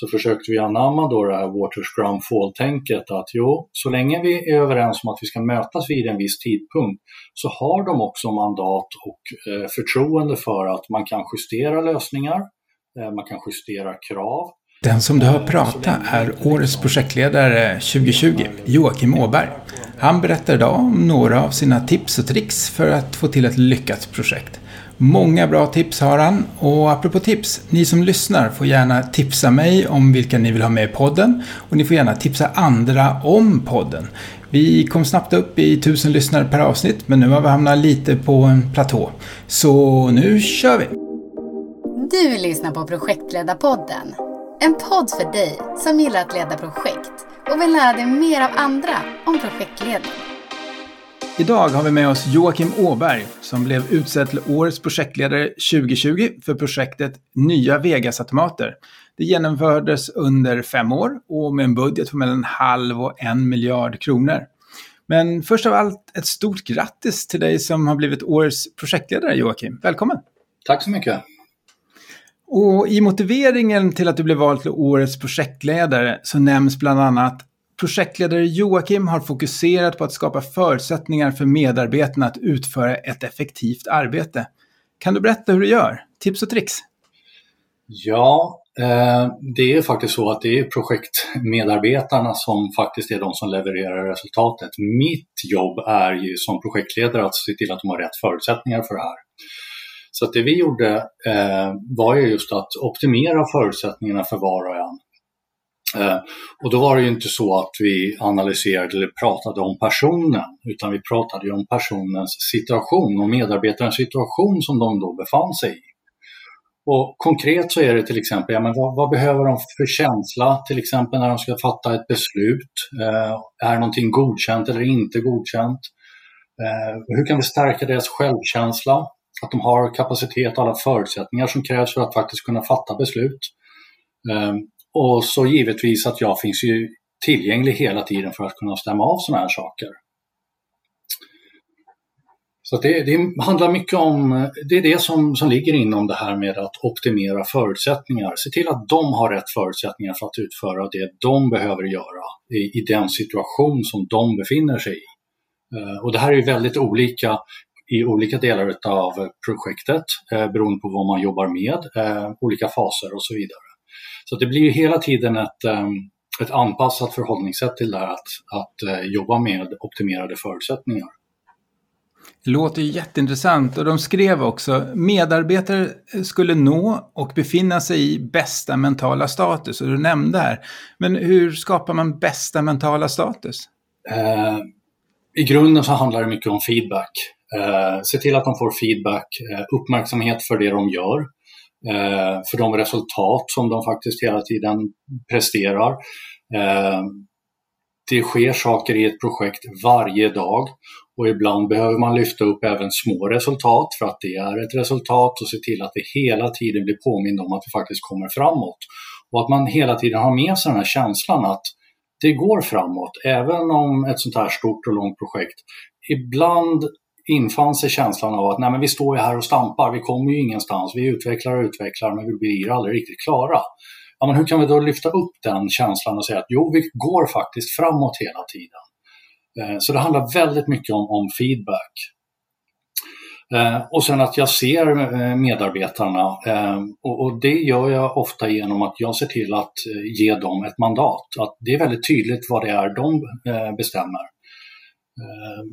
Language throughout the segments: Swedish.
så försökte vi anamma då det här water scrum fall-tänket att jo, så länge vi är överens om att vi ska mötas vid en viss tidpunkt så har de också mandat och eh, förtroende för att man kan justera lösningar, eh, man kan justera krav. Den som du har pratat är årets projektledare 2020, Joakim Åberg. Han berättar idag om några av sina tips och tricks för att få till ett lyckat projekt. Många bra tips har han och apropå tips, ni som lyssnar får gärna tipsa mig om vilka ni vill ha med i podden och ni får gärna tipsa andra om podden. Vi kom snabbt upp i tusen lyssnare per avsnitt men nu har vi hamnat lite på en platå. Så nu kör vi! Du lyssnar på Projektledarpodden. En podd för dig som gillar att leda projekt och vill lära dig mer av andra om projektledning. Idag har vi med oss Joakim Åberg som blev utsedd till Årets projektledare 2020 för projektet Nya Vegas-automater. Det genomfördes under fem år och med en budget på mellan en halv och en miljard kronor. Men först av allt ett stort grattis till dig som har blivit Årets projektledare Joakim. Välkommen! Tack så mycket! Och i motiveringen till att du blev vald till Årets projektledare så nämns bland annat Projektledare Joakim har fokuserat på att skapa förutsättningar för medarbetarna att utföra ett effektivt arbete. Kan du berätta hur du gör? Tips och tricks? Ja, eh, det är faktiskt så att det är projektmedarbetarna som faktiskt är de som levererar resultatet. Mitt jobb är ju som projektledare att se till att de har rätt förutsättningar för det här. Så att det vi gjorde eh, var ju just att optimera förutsättningarna för var och en. Eh, och då var det ju inte så att vi analyserade eller pratade om personen, utan vi pratade ju om personens situation och medarbetarens situation som de då befann sig i. Och konkret så är det till exempel, ja, men vad, vad, behöver de för känsla till exempel när de ska fatta ett beslut? Eh, är någonting godkänt eller inte godkänt? Eh, hur kan vi stärka deras självkänsla? Att de har kapacitet och alla förutsättningar som krävs för att faktiskt kunna fatta beslut. Eh, och så givetvis att jag finns ju tillgänglig hela tiden för att kunna stämma av sådana här saker. Så det, det, handlar mycket om, det är det som, som ligger inom det här med att optimera förutsättningar. Se till att de har rätt förutsättningar för att utföra det de behöver göra i, i den situation som de befinner sig i. Eh, och det här är väldigt olika i olika delar av projektet eh, beroende på vad man jobbar med, eh, olika faser och så vidare. Så det blir hela tiden ett, ehm, ett anpassat förhållningssätt till det här att, att eh, jobba med optimerade förutsättningar. Det låter jätteintressant och de skrev också medarbetare skulle nå och befinna sig i bästa mentala status. Och du nämnde här. Men hur skapar man bästa mentala status? Eh, I grunden så handlar det mycket om feedback. Eh, se till att de får feedback, eh, uppmärksamhet för det de gör Eh, för de resultat som de faktiskt hela tiden presterar. Eh, det sker saker i ett projekt varje dag och ibland behöver man lyfta upp även små resultat för att det är ett resultat och se till att det hela tiden blir påmind om att det faktiskt kommer framåt. Och att man hela tiden har med sig den här känslan att det går framåt, även om ett sånt här stort och långt projekt. Ibland infann sig känslan av att nej, men vi står ju här och stampar, vi kommer ju ingenstans, vi utvecklar och utvecklar men vi blir aldrig riktigt klara. Ja, men hur kan vi då lyfta upp den känslan och säga att jo, vi går faktiskt framåt hela tiden. Eh, så det handlar väldigt mycket om, om feedback. Eh, och sen att jag ser eh, medarbetarna eh, och det gör jag ofta genom att jag ser till att eh, ge dem ett mandat. Att det är väldigt tydligt vad det är de eh, bestämmer. Eh,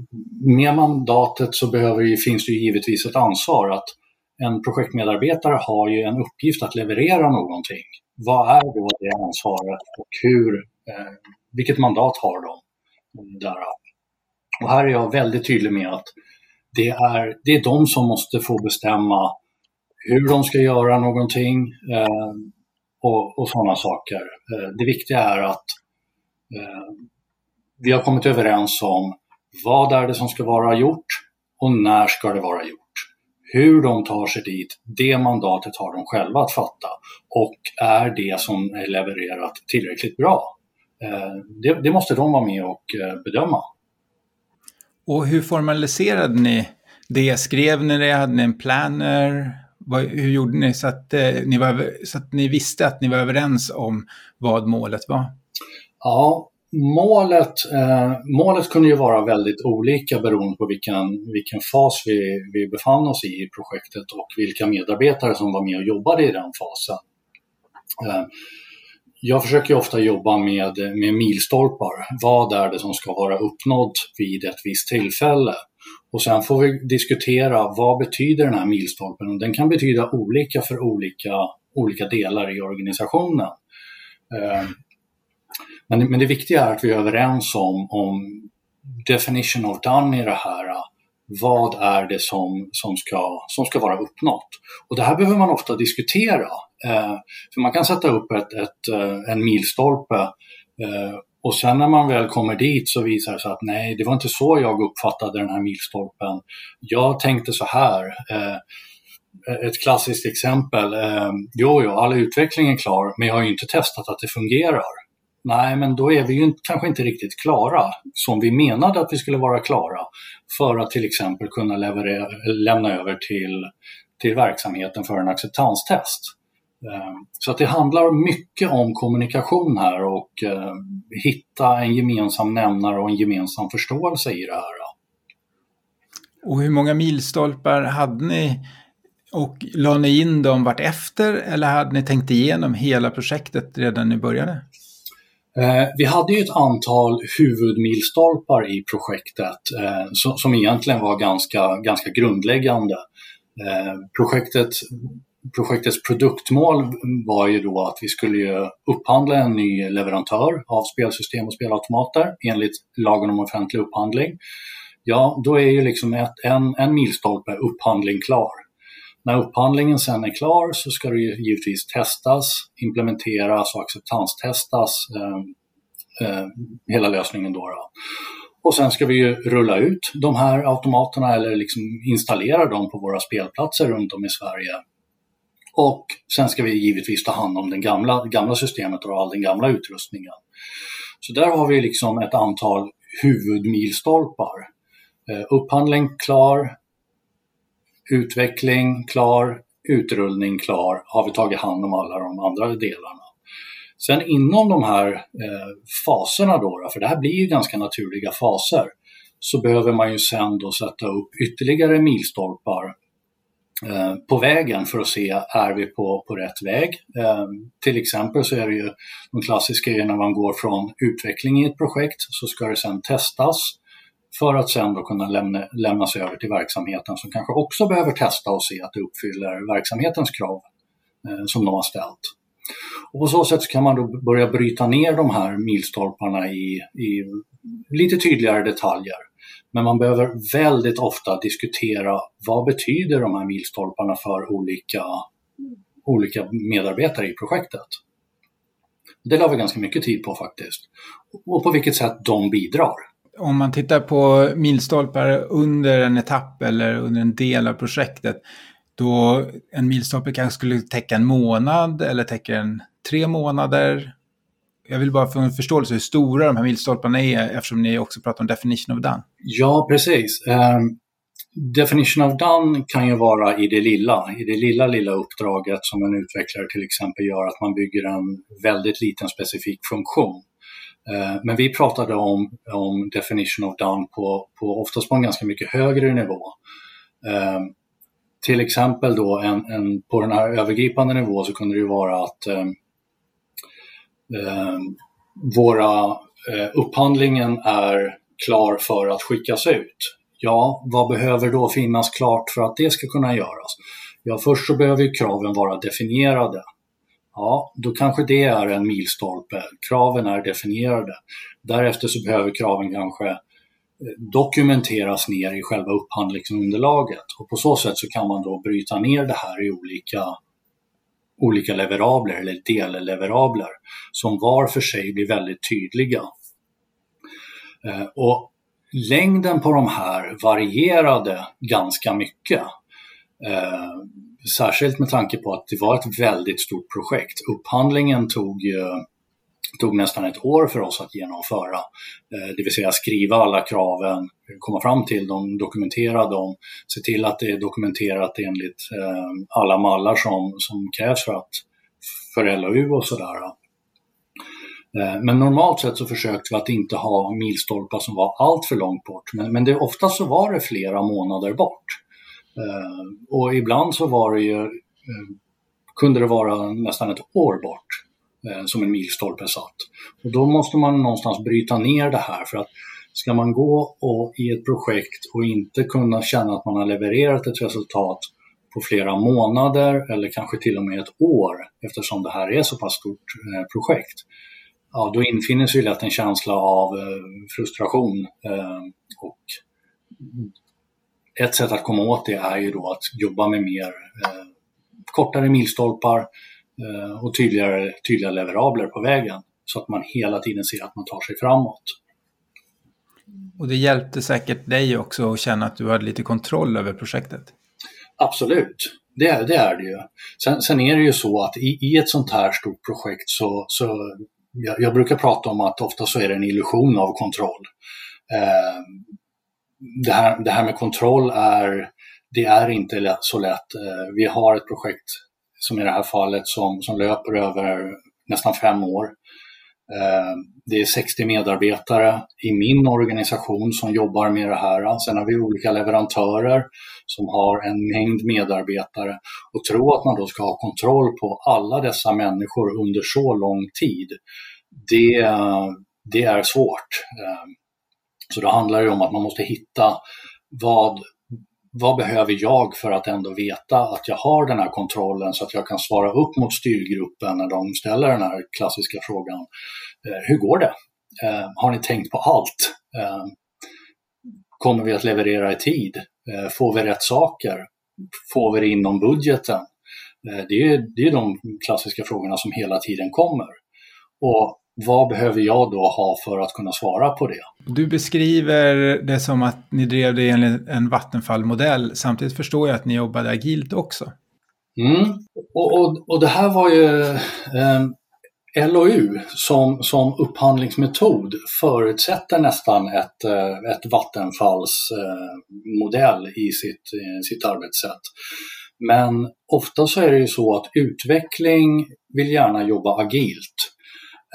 med mandatet så behöver, finns det givetvis ett ansvar att en projektmedarbetare har ju en uppgift att leverera någonting. Vad är då det ansvaret och hur, eh, vilket mandat har de? Därav. Och här är jag väldigt tydlig med att det är, det är de som måste få bestämma hur de ska göra någonting eh, och, och sådana saker. Eh, det viktiga är att eh, vi har kommit överens om vad är det som ska vara gjort och när ska det vara gjort? Hur de tar sig dit, det mandatet har de själva att fatta. Och är det som är levererat tillräckligt bra? Eh, det, det måste de vara med och eh, bedöma. Och hur formaliserade ni det? Skrev ni det? Hade ni en planner? Vad, hur gjorde ni så att, eh, ni var, så att ni visste att ni var överens om vad målet var? Ja, målet, eh, målet kunde ju vara väldigt olika beroende på vilken, vilken fas vi, vi befann oss i i projektet och vilka medarbetare som var med och jobbade i den fasen. Eh, jag försöker ofta jobba med, med milstolpar. Vad är det som ska vara uppnått vid ett visst tillfälle? Och sen får vi diskutera vad betyder den här milstolpen? Den kan betyda olika för olika, olika delar i organisationen. Eh, men, men det viktiga är att vi är överens om, om definition of done i det här. Vad är det som, som, ska, som ska vara uppnått? Och det här behöver man ofta diskutera. Eh, för man kan sätta upp ett, ett, eh, en milstolpe eh, och sen när man väl kommer dit så visar det sig att nej, det var inte så jag uppfattade den här milstolpen. Jag tänkte så här. Eh, ett klassiskt exempel. Eh, jo, jo, all utveckling är klar, men jag har ju inte testat att det fungerar. Nej, men då är vi ju kanske inte riktigt klara som vi menade att vi skulle vara klara för att till exempel kunna leverera, lämna över till, till verksamheten för en acceptanstest. Eh, så att det handlar mycket om kommunikation här och eh, hitta en gemensam nämnare och en gemensam förståelse i det här. Och hur många milstolpar hade ni och la ni in dem vart efter eller hade ni tänkt igenom hela projektet redan när ni började? Eh, vi hade ju ett antal huvudmilstolpar i projektet eh, som, egentligen var ganska, ganska grundläggande. Eh, projektet, projektets produktmål var ju då att vi skulle upphandla en ny leverantör av spelsystem och spelautomater enligt lagen om offentlig upphandling. Ja, då är ju liksom ett, en, en milstolpe upphandling klar. När upphandlingen sen är klar så ska det givetvis testas, implementeras och acceptanstestas, eh, eh, hela lösningen då, då. Och sen ska vi ju rulla ut de här automaterna eller liksom installera dem på våra spelplatser runt om i Sverige. Och sen ska vi givetvis ta hand om det gamla, gamla systemet och all den gamla utrustningen. Så där har vi liksom ett antal huvudmilstolpar. Eh, upphandling klar, utveckling klar, utrullning klar, har vi tagit hand om alla de andra delarna. Sen inom de här eh, faserna då, för det här blir ju ganska naturliga faser, så behöver man ju sen då sätta upp ytterligare milstolpar eh, på vägen för att se, är vi på, på rätt väg? Eh, till exempel så är det ju de klassiska när man går från utveckling i ett projekt så ska det sen testas för att sen då kunna lämna, lämnas över till verksamheten som kanske också behöver testa och se att det uppfyller verksamhetens krav eh, som de har ställt. Och på så sätt kan man då börja bryta ner de här milstolparna i, i lite tydligare detaljer. Men man behöver väldigt ofta diskutera vad betyder de här milstolparna för olika, olika medarbetare i projektet. Det la vi ganska mycket tid på faktiskt. Och på vilket sätt de bidrar om man tittar på milstolpar under en etapp eller under en del av projektet, då en milstolpe kanske skulle täcka en månad eller täcker en tre månader. Jag vill bara få en förståelse hur stora de här milstolparna är eftersom ni också pratar om definition of done. Ja, precis. Um, definition of done kan ju vara i det lilla, i det lilla, lilla uppdraget som en utvecklare till exempel gör att man bygger en väldigt liten specifik funktion. Eh, men vi pratade om, om definition of done på, på oftast på en ganska mycket högre nivå. Eh, till exempel då en, en, på den här övergripande nivån så kunde det ju vara att eh, eh, våra eh, upphandlingen är klar för att skickas ut. Ja, vad behöver då finnas klart för att det ska kunna göras? Ja, först så behöver ju kraven vara definierade. Ja, då kanske det är en milstolpe. Kraven är definierade. Därefter så behöver kraven kanske eh, dokumenteras ner i själva upphandlingsunderlaget och på så sätt så kan man då bryta ner det här i olika, olika leverabler eller delleverabler som var för sig blir väldigt tydliga. Eh, och längden på de här varierade ganska mycket. Eh, Särskilt med tanke på att det var ett väldigt stort projekt. Upphandlingen tog eh, tog nästan ett år för oss att genomföra, eh, det vill säga skriva alla kraven, komma fram till dem, dokumentera dem, se till att det är dokumenterat enligt eh, alla mallar som, som krävs för, att, för LOU och sådär. Eh, men normalt sett så försökte vi att inte ha milstolpar som var allt för långt bort. Men, men det, ofta så var det flera månader bort. Eh, och ibland så var det ju, eh, kunde det vara nästan ett år bort eh, som en milstolpe satt. Och då måste man någonstans bryta ner det här för att ska man gå och, i ett projekt och inte kunna känna att man har levererat ett resultat på flera månader eller kanske till och med ett år eftersom det här är så pass stort projekt ja, då infinner sig lätt en känsla av eh, frustration. Eh, och ett sätt att komma åt det är ju då att jobba med mer eh, kortare milstolpar och tydligare, tydliga leverabler på vägen så att man hela tiden ser att man tar sig framåt. Och det hjälpte säkert dig också att känna att du hade lite kontroll över projektet? Absolut, det, det är det ju. Sen, sen, är det ju så att i, i ett sånt här stort projekt så, så jag, jag, brukar prata om att ofta så är det en illusion av kontroll. Eh, det, här, det här med kontroll är, det är inte lätt, så lätt. Eh, vi har ett projekt som i det här fallet som, som löper över nästan fem år. Eh, det är 60 medarbetare i min organisation som jobbar med det här. Sen har vi olika leverantörer som har en mängd medarbetare. Och tro att man då ska ha kontroll på alla dessa människor under så lång tid, det, det är svårt. Eh, så då handlar det om att man måste hitta vad, vad behöver jag för att ändå veta att jag har den här kontrollen så att jag kan svara upp mot styrgruppen när de ställer den här klassiska frågan. Eh, hur går det? Eh, har ni tänkt på allt? Eh, kommer vi att leverera i tid? Eh, får vi rätt saker? Får vi det inom budgeten? Eh, det är, det är de klassiska frågorna som hela tiden kommer. Och vad behöver jag då ha för att kunna svara på det? Du beskriver det som att ni drev det enligt en Vattenfall-modell. Samtidigt förstår jag att ni jobbade agilt också. Mm. Och, och, och det här var ju eh, LOU som, som upphandlingsmetod förutsätter nästan ett, eh, ett Vattenfalls eh, modell i sitt, sitt arbetssätt. Men ofta så är det ju så att utveckling vill gärna jobba agilt.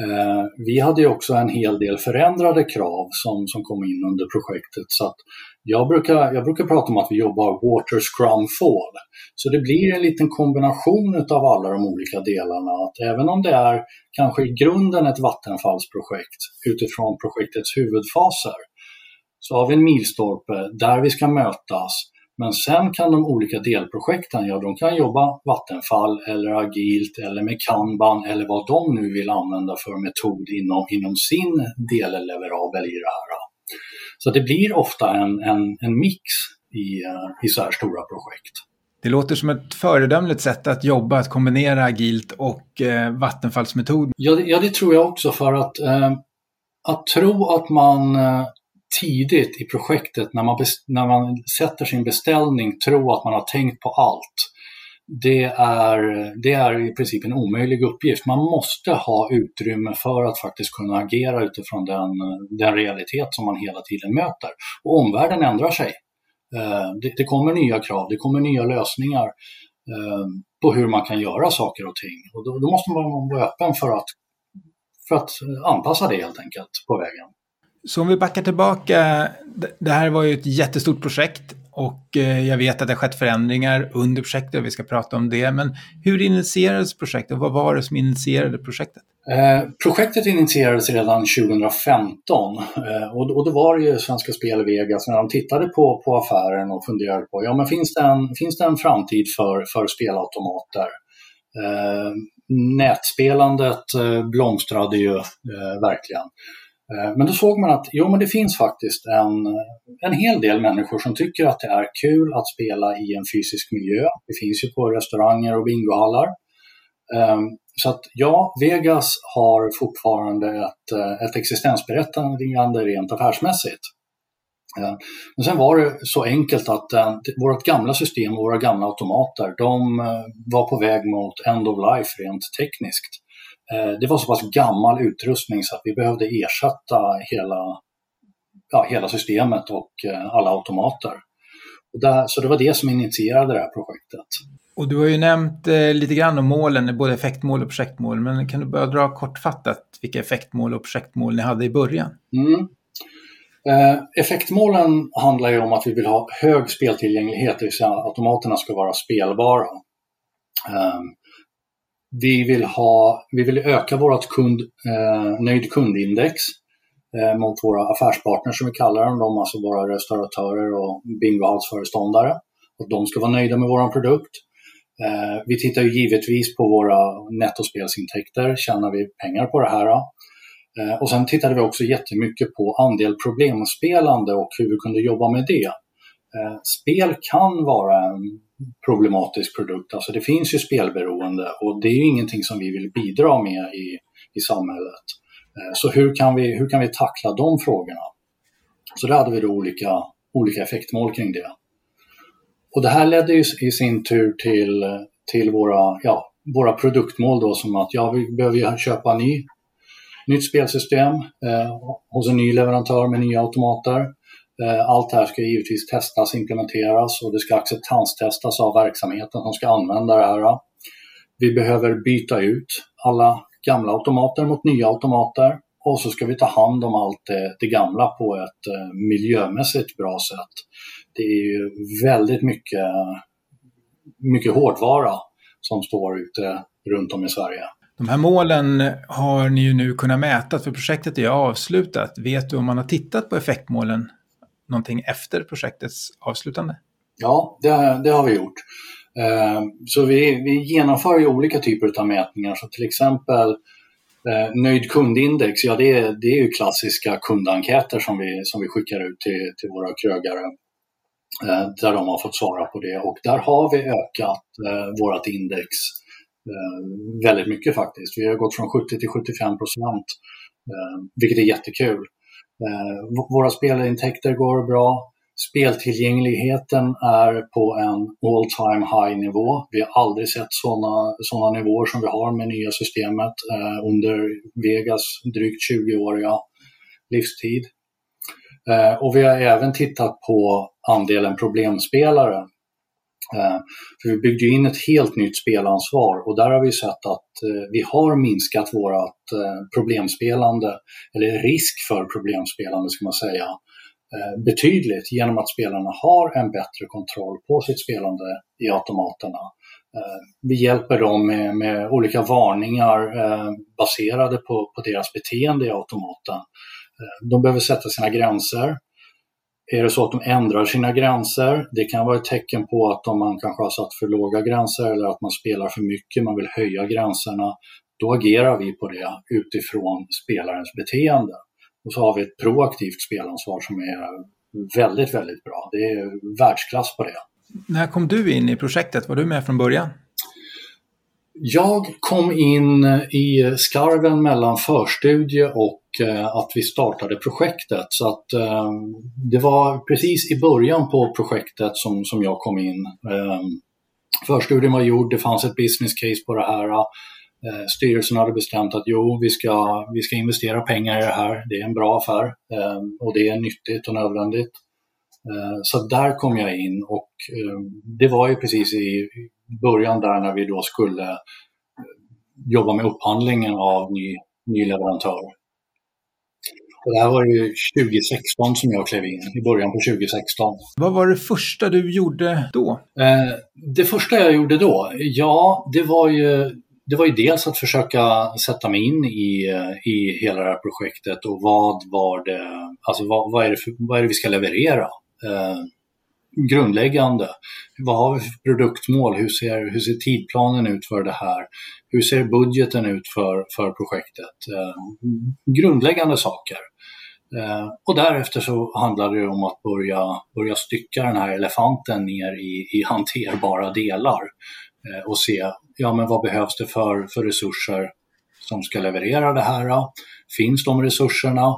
Eh, vi hade ju också en hel del förändrade krav som, som kom in under projektet. Så att jag, brukar, jag brukar prata om att vi jobbar water scrum fall. Så det blir en liten kombination av alla de olika delarna. Att även om det är kanske i grunden ett vattenfallsprojekt utifrån projektets huvudfaser så har vi en milstolpe där vi ska mötas men sen kan de olika delprojekten, ja de kan jobba Vattenfall eller agilt eller med Kanban eller vad de nu vill använda för metod inom, inom sin delleverabel i det här. Så det blir ofta en, en, en mix i, i så här stora projekt. Det låter som ett föredömligt sätt att jobba, att kombinera agilt och eh, vattenfallsmetod. Ja, ja, det tror jag också för att, eh, att tro att man eh, tidigt i projektet när man, när man sätter sin beställning tro att man har tänkt på allt. Det är, det är i princip en omöjlig uppgift. Man måste ha utrymme för att faktiskt kunna agera utifrån den, den realitet som man hela tiden möter. Och omvärlden ändrar sig. Eh, det, det kommer nya krav, det kommer nya lösningar eh, på hur man kan göra saker och ting. Och då, då måste man vara öppen för att, för att anpassa det helt enkelt på vägen. Så om vi backar tillbaka, det här var ju ett jättestort projekt och eh, jag vet att det har skett förändringar under projektet och vi ska prata om det. Men hur initierades projektet och vad var det som initierade projektet? Eh, projektet initierades redan 2015 eh, och, och då var det ju Svenska Spel Vegas när de tittade på, på affären och funderade på, ja men finns det en, finns det en framtid för, för spelautomater? Eh, nätspelandet eh, blomstrade ju eh, verkligen. Eh, men då såg man att jo, men det finns faktiskt en, eh, en hel del människor som tycker att det är kul att spela i en fysisk miljö. Det finns ju på restauranger och bingohallar. Ehm, så att ja, Vegas har fortfarande ett, eh, ett existensberättigande rent affärsmässigt. Ehm, men sen var det så enkelt att vårt gamla system och våra gamla automater, de var på väg mot end of life rent tekniskt. Eh, det var så pass gammal utrustning så att vi behövde ersätta hela, ja, hela systemet och eh, alla automater. Och där, så det var det som initierade det här projektet. Och du har ju nämnt eh, lite grann om målen, både effektmål och projektmål, men kan du bara dra kortfattat vilka effektmål och projektmål ni hade i början? Mm. Eh, effektmålen handlar ju om att vi vill ha hög speltillgänglighet, det vill säga att automaterna ska vara spelbara. Eh, vi, vill ha, vi vill öka vårt kund, eh, nöjd kundindex eh, mot våra affärspartners som vi kallar dem, de, alltså våra restauratörer och bingohallsföreståndare. Att de ska vara nöjda med vår produkt. Eh, vi tittar ju givetvis på våra nettospelsintäkter, tjänar vi pengar på det här? Eh, och sen tittade vi också jättemycket på andel problemspelande och hur vi kunde jobba med det. Eh, spel kan vara en problematisk produkt, alltså det finns ju spelberoende och det är ju ingenting som vi vill bidra med i, i samhället. Eh, så hur kan, vi, hur kan vi tackla de frågorna? Så där hade vi då olika, olika effektmål kring det. Och det här ledde ju i sin tur till, till våra, ja, våra produktmål då som att ja, vi behöver köpa ny, nytt spelsystem eh, hos en ny leverantör med nya automater. Eh, allt det här ska givetvis testas, implementeras och det ska acceptanstestas av verksamheten som ska använda det här. Vi behöver byta ut alla gamla automater mot nya automater och så ska vi ta hand om allt det, det gamla på ett eh, miljömässigt bra sätt det är ju väldigt mycket, mycket hårdvara som står ute runt om i Sverige. De här målen har ni ju nu kunnat mäta för projektet är avslutat. Vet du om man har tittat på effektmålen någonting efter projektets avslutande? Ja, det, det har vi gjort. Eh, så vi, vi genomför ju olika typer av mätningar. Så till exempel eh, nöjd kundindex, ja det är, det är ju klassiska kundenkäter som vi, som vi skickar ut till, till våra krögare eh, där de har fått svara på det och där har vi ökat eh, vårt index eh, väldigt mycket faktiskt. Vi har gått från 70 till 75 procent, eh, vilket är jättekul. Eh, våra spelintäkter går bra. Speltillgängligheten är på en all time high nivå. Vi har aldrig sett sådana såna nivåer som vi har med nya systemet eh, under Vegas drygt 20-åriga livstid. Eh, och vi har även tittat på andelen problemspelare. Eh, för vi byggde in ett helt nytt spelansvar och där har vi sett att eh, vi har minskat vårt eh, problemspelande, eller risk för problemspelande ska man säga, betydligt genom att spelarna har en bättre kontroll på sitt spelande i automaterna. Vi hjälper dem med, med olika varningar baserade på, på deras beteende i automaten de behöver sätta sina gränser. Är det så att de ändrar sina gränser, det kan vara ett tecken på att man kanske har satt för låga gränser eller att man spelar för mycket, man vill höja gränserna. Då agerar vi på det utifrån spelarens beteende. Och så har vi ett proaktivt spelansvar som är väldigt, väldigt bra. Det är världsklass på det. När kom du in i projektet? Var du med från början? Jag kom in i skarven mellan förstudie och Eh, att vi startade projektet. Så att eh, det var precis i början på projektet som, som jag kom in. Eh, förstudien var gjord, det fanns ett business case på det här. Styrelsen hade bestämt att jo, vi ska, vi ska investera pengar i det här. Det är en bra affär och det är nyttigt och nödvändigt. Så där kom jag in och det var ju precis i början där när vi då skulle jobba med upphandlingen av ny, ny leverantör. Det här var ju 2016 som jag klev in, i början på 2016. Vad var det första du gjorde då? Eh, det första jag gjorde då? Ja, det var ju det var ju dels att försöka sätta mig in i, eh, i hela det här projektet och vad var det, alltså vad, vad är, det för, vad är det vi ska leverera? Eh, grundläggande. Vad har vi för produktmål? Hur ser, hur ser tidplanen ut för det här? Hur ser budgeten ut för, för projektet? Eh, grundläggande saker. Eh, och därefter så handlar det om att börja, börja stycka den här elefanten ner i, i hanterbara delar eh, och se ja, men vad behövs det för, för resurser som ska leverera det här. Finns de resurserna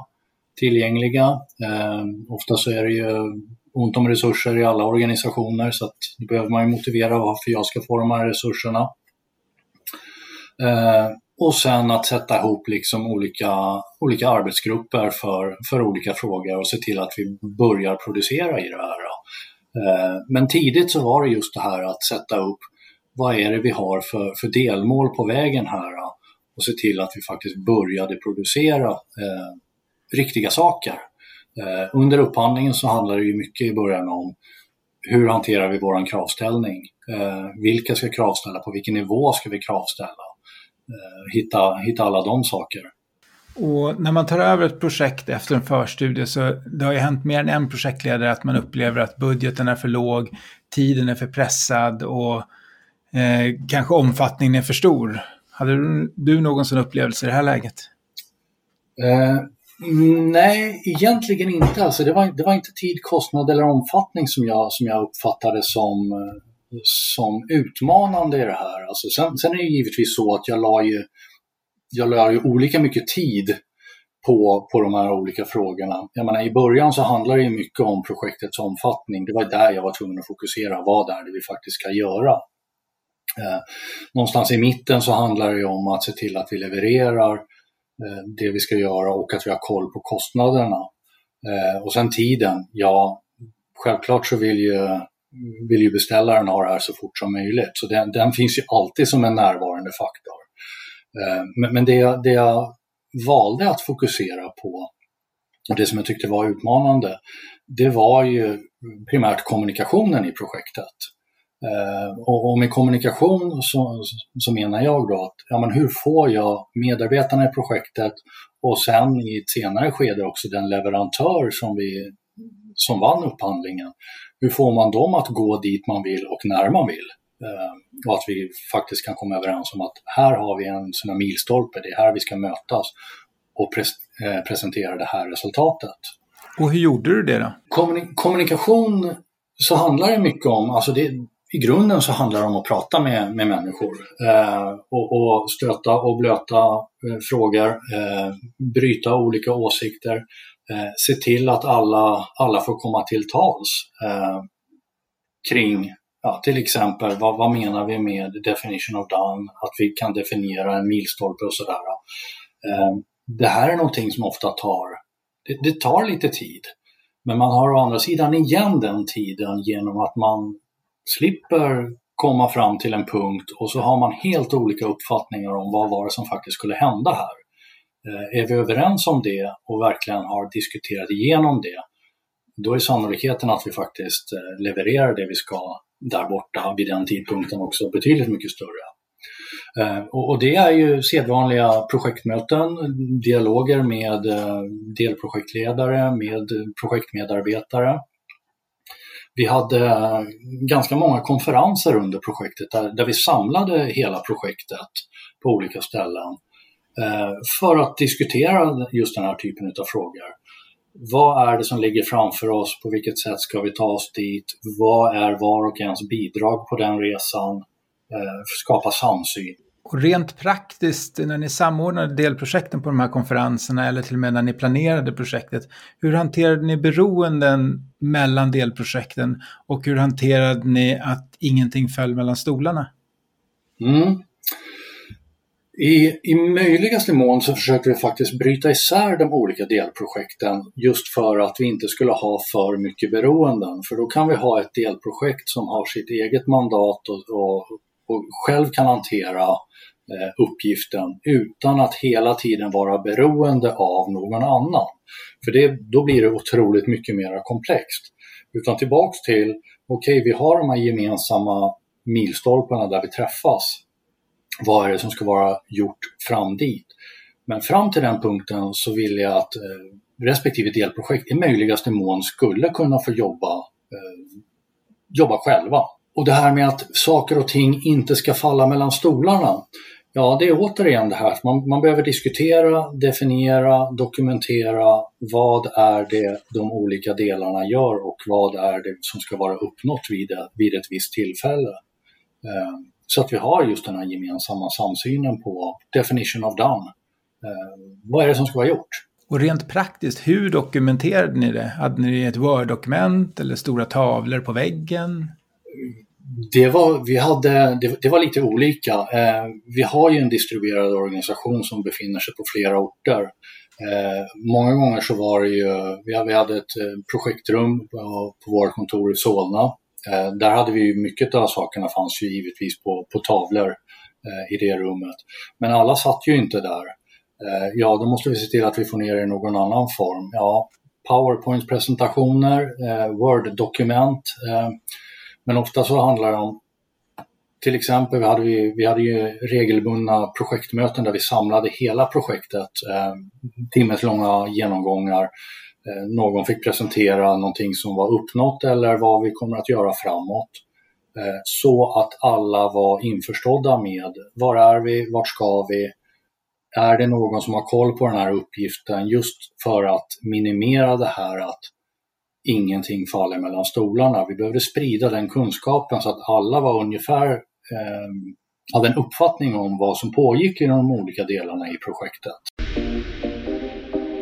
tillgängliga? Eh, ofta så är det ju ont om resurser i alla organisationer så att då behöver man ju motivera varför jag ska få de här resurserna. Eh, och sen att sätta ihop liksom olika, olika arbetsgrupper för, för olika frågor och se till att vi börjar producera i det här. Eh, men tidigt så var det just det här att sätta upp vad är det vi har för, för delmål på vägen här och se till att vi faktiskt började producera eh, riktiga saker. Eh, under upphandlingen så handlar det ju mycket i början om hur hanterar vi våran kravställning? Eh, vilka ska kravställa? På vilken nivå ska vi kravställa? Eh, hitta, hitta alla de saker. Och när man tar över ett projekt efter en förstudie så det har ju hänt mer än en projektledare att man upplever att budgeten är för låg, tiden är för pressad och eh, kanske omfattningen är för stor. Hade du, du någon sån upplevelse i det här läget? Eh, Mm, nej, egentligen inte. Alltså det, var, det var inte tid, kostnad eller omfattning som jag, som jag uppfattade som, eh, som utmanande i det här. Alltså sen, sen är det givetvis så att jag la ju jag la ju olika mycket tid på, på de här olika frågorna. Jag menar, I början så handlar det mycket om projektets omfattning. Det var där jag var tvungen att fokusera. Vad är det vi faktiskt ska göra? Eh, någonstans i mitten så handlar det om att se till att vi levererar eh, Eh, det vi ska göra och att vi har koll på kostnaderna. Eh, och sen tiden, ja, självklart så vill ju, vill ju beställaren ha det här så fort som möjligt. Så den, den finns ju alltid som en närvarande faktor. Eh, men, men det, det jag valde att fokusera på och det som jag tyckte var utmanande, det var ju primärt kommunikationen i projektet. Eh, och, med kommunikation så, så menar jag då att ja, men hur får jag medarbetarna i projektet och sen i ett senare skede också den leverantör som, vi, som vann upphandlingen. Hur får man dem att gå dit man vill och när man vill? Eh, och att vi faktiskt kan komma överens om att här har vi en sån här milstolpe, det är här vi ska mötas och pres eh, presentera det här resultatet. Och hur gjorde du det då? Kommunik kommunikation så handlar det mycket om, alltså det, i grunden så handlar det om att prata med, med människor eh, och, och, stöta och blöta eh, frågor, eh, bryta olika åsikter, eh, se till att alla, alla får komma till tals eh, kring ja, till exempel, vad, vad, menar vi med definition of done? Att vi kan definiera en milstolpe och sådär. Eh, det här är någonting som ofta tar, det, det, tar lite tid. Men man har å andra sidan igen den tiden genom att man slipper komma fram till en punkt och så har man helt olika uppfattningar om vad var det som faktiskt skulle hända här. Eh, är vi överens om det och verkligen har diskuterat igenom det, då är sannolikheten att vi faktiskt eh, levererar det vi ska där borta vid den tidpunkten också betydligt mycket större. Eh, och det är ju sedvanliga projektmöten, dialoger med delprojektledare, med projektmedarbetare. Vi hade eh, ganska många konferenser under projektet där, där vi samlade hela projektet på olika ställen eh, för att diskutera just den här typen av frågor vad är det som ligger framför oss? På vilket sätt ska vi ta oss dit? Vad är var och ens bidrag på den resan? Eh, skapa samsyn. Och rent praktiskt, när ni samordnade delprojekten på de här konferenserna eller till och med när ni planerade projektet, hur hanterade ni beroenden mellan delprojekten och hur hanterade ni att ingenting föll mellan stolarna? Mm. I, I möjligaste mån så försöker vi faktiskt bryta isär de olika delprojekten just för att vi inte skulle ha för mycket beroenden. För då kan vi ha ett delprojekt som har sitt eget mandat och, och, och själv kan hantera eh, Eh, uppgiften utan att hela tiden vara beroende av någon annan. För det, då blir det otroligt mycket mer komplext. Utan tillbaks till, okej okay, vi har de här gemensamma milstolparna där vi träffas vad är det som ska vara gjort fram dit? Men fram till den punkten så vill jag att eh, respektive delprojekt i möjligaste mån skulle kunna få jobba, eh, jobba själva. Och det här med att saker och ting inte ska falla mellan stolarna. Ja, det är återigen det här man, man behöver diskutera, definiera, dokumentera vad är det de olika delarna gör och vad är det som ska vara uppnått vid, vid ett visst tillfälle. Eh, så att vi har just den här gemensamma samsynen på definition of done. Eh, vad är det som ska vara gjort? Och rent praktiskt, hur dokumenterade ni det? Hade ni ett Word-dokument eller stora tavlor på väggen? Det var, vi hade, det, det, var lite olika. Eh, vi har ju en distribuerad organisation som befinner sig på flera orter. Eh, många gånger så var det ju, vi, hade ett eh, projektrum på, på vårt kontor i Solna. Eh, där hade vi ju, mycket av sakerna fanns ju givetvis på, på tavlor eh, i det rummet. Men alla satt ju inte där. Eh, ja, då måste vi se till att vi får ner det i någon annan form. Ja, Powerpoint-presentationer, eh, Word-dokument. Eh, men ofta så handlar det om till exempel vi hade vi, vi hade ju regelbundna projektmöten där vi samlade hela projektet, eh, timmeslånga genomgångar. Eh, någon fick presentera någonting som var uppnått eller vad vi kommer att göra framåt. Eh, så att alla var införstådda med var är vi, vart ska vi, är det någon som har koll på den här uppgiften just för att minimera det här att ingenting faller mellan stolarna. Vi behövde sprida den kunskapen så att alla var ungefär eh, hade en uppfattning om vad som pågick i de olika delarna i projektet.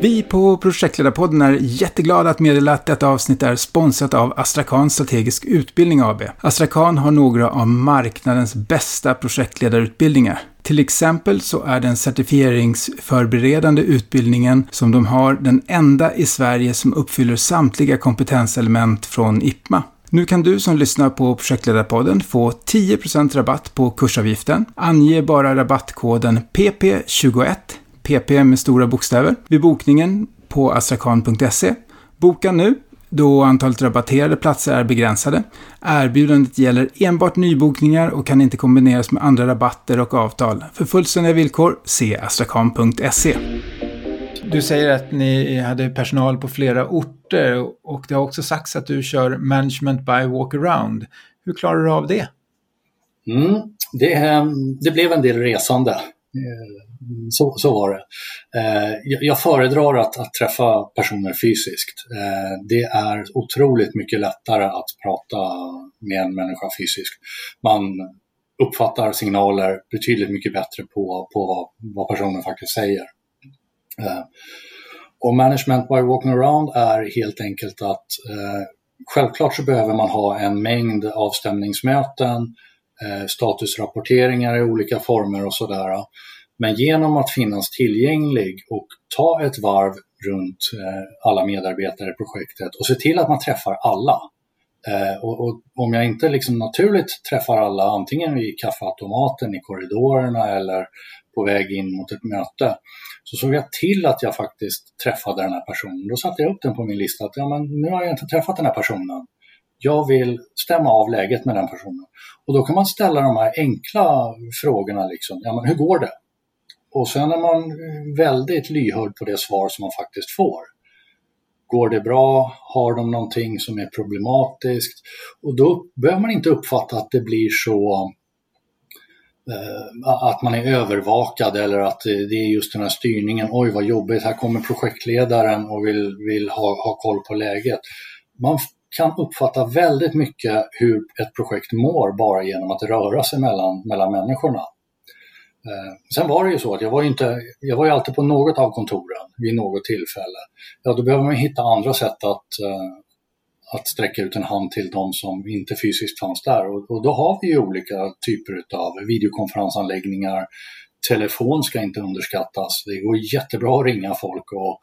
Vi på Projektledarpodden är jätteglada att meddela att detta avsnitt är sponsrat av Astrakan Strategisk Utbildning AB. Astrakan har några av marknadens bästa projektledarutbildningar. Till exempel så är den certifieringsförberedande utbildningen som de har den enda i Sverige som uppfyller samtliga kompetenselement från IPMA. Nu kan du som lyssnar på Projektledarpodden få 10% rabatt på kursavgiften. Ange bara rabattkoden PP21 PP med stora bokstäver, vid bokningen på astrakan.se. Boka nu, då antalet rabatterade platser är begränsade. Erbjudandet gäller enbart nybokningar och kan inte kombineras med andra rabatter och avtal. För fullständiga villkor, se astrakan.se. Du säger att ni hade personal på flera orter och det har också sagts att du kör management by walkaround. Hur klarar du av det? Mm, det, det blev en del resande så, så var det. Eh, jag föredrar att, att träffa personer fysiskt. Eh, det är otroligt mycket lättare att prata med en människa fysiskt. Man uppfattar signaler betydligt mycket bättre på, på vad, vad personen faktiskt säger. Eh, och management by walking around är helt enkelt att självklart så behöver man ha en mängd avstämningsmöten, statusrapporteringar i olika former och sådär. Men genom att finnas tillgänglig och ta ett varv runt eh, alla medarbetare i projektet och se till att man träffar alla. Eh, och, och, om jag inte liksom naturligt träffar alla, antingen i kaffeautomaten, i korridorerna eller på väg in mot ett möte, så såg jag till att jag faktiskt träffade den här personen. Då satte jag upp den på min lista att ja, men nu har jag inte träffat den här personen. Jag vill stämma av läget med den personen. Och då kan man ställa de här enkla frågorna. Liksom. Ja, men hur går det? Och sen är man väldigt lyhörd på det svar som man faktiskt får. Går det bra? Har de någonting som är problematiskt? Och då behöver man inte uppfatta att det blir så eh, att man är övervakad eller att det är just den här styrningen. Oj vad jobbigt, här kommer projektledaren och vill, vill ha, ha koll på läget. Man kan uppfatta väldigt mycket hur ett projekt mår bara genom att röra sig mellan, mellan människorna. Eh, sen var det ju så att jag var ju, inte, jag var ju alltid på något av kontoren vid något tillfälle. Ja, då behöver man hitta andra sätt att, eh, att sträcka ut en hand till de som inte fysiskt fanns där. Och, och då har vi ju olika typer av videokonferensanläggningar. Telefon ska inte underskattas. Det går jättebra att ringa folk och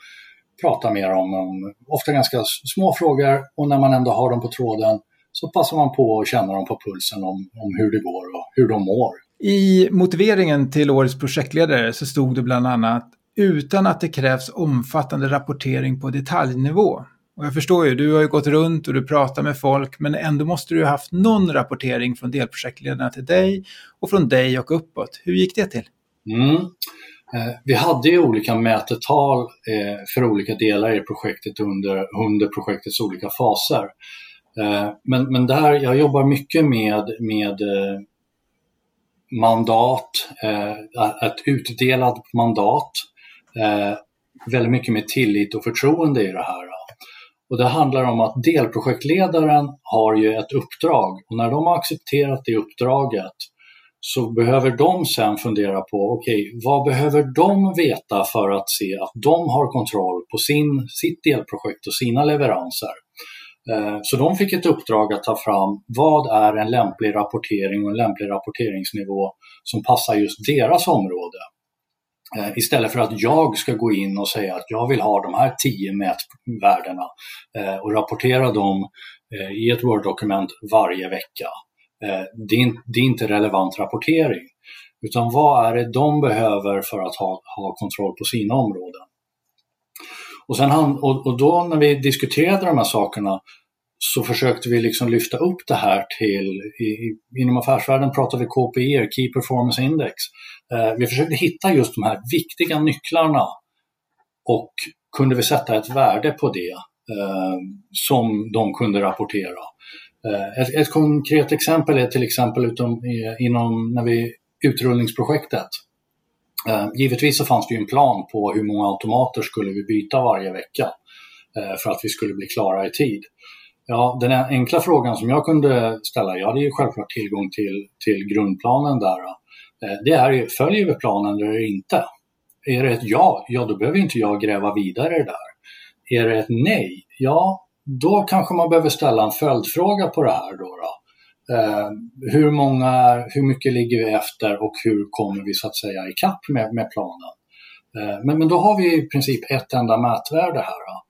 prata med dem om ofta ganska små frågor och när man ändå har dem på tråden så passar man på att känna dem på pulsen om, om hur det går och hur de mår. I motiveringen till årets projektledare så stod det bland annat utan att det krävs omfattande rapportering på detaljnivå. Och jag förstår ju, du har ju gått runt och du pratar med folk, men ändå måste du ha haft någon rapportering från delprojektledarna till dig och från dig och uppåt. Hur gick det till? Mm. Eh, vi hade ju olika mätetal eh, för olika delar i projektet under, under projektets olika faser. Eh, men, men där, jag jobbar mycket med, med mandat, eh, ett utdelat mandat, eh, väldigt mycket med tillit och förtroende i det här. Och det handlar om att delprojektledaren har ju ett uppdrag och när de har accepterat det uppdraget så behöver de sen fundera på, okej, okay, vad behöver de veta för att se att de har kontroll på sin, sitt delprojekt och sina leveranser? Eh, så de fick ett uppdrag att ta fram vad är en lämplig rapportering och en lämplig rapporteringsnivå som passar just deras område. Eh, istället för att jag ska gå in och säga att jag vill ha de här tio mätvärdena eh, och rapportera dem i ett Word-dokument varje vecka. Det är inte relevant rapportering. Utan vad är det de behöver för att ha, ha kontroll på sina områden? Och, sen han, och, och då när vi diskuterade de här sakerna så försökte vi liksom lyfta upp det här till, i, inom affärsvärlden pratar vi KPI, Key Performance Index. Eh, vi försökte hitta just de här viktiga nycklarna och kunde vi sätta ett värde på det eh, som de kunde rapportera. Eh, ett, ett, konkret exempel är till exempel utom, inom när vi, utrullningsprojektet. Eh, givetvis så fanns det ju en plan på hur många automater skulle vi byta varje vecka eh, för att vi skulle bli klara i tid. Ja, den enkla frågan som jag kunde ställa, jag hade ju självklart tillgång till, till grundplanen där. Eh, det är ju, följer vi planen eller inte? Är det ett ja, ja då behöver inte jag gräva vidare där. Är det ett nej, ja då kanske man behöver ställa en följdfråga på det här då. då. Eh, hur, många, hur mycket ligger vi efter och hur kommer vi så att säga ikapp med, med planen? Eh, men, men då har vi i princip ett enda mätvärde här. Då.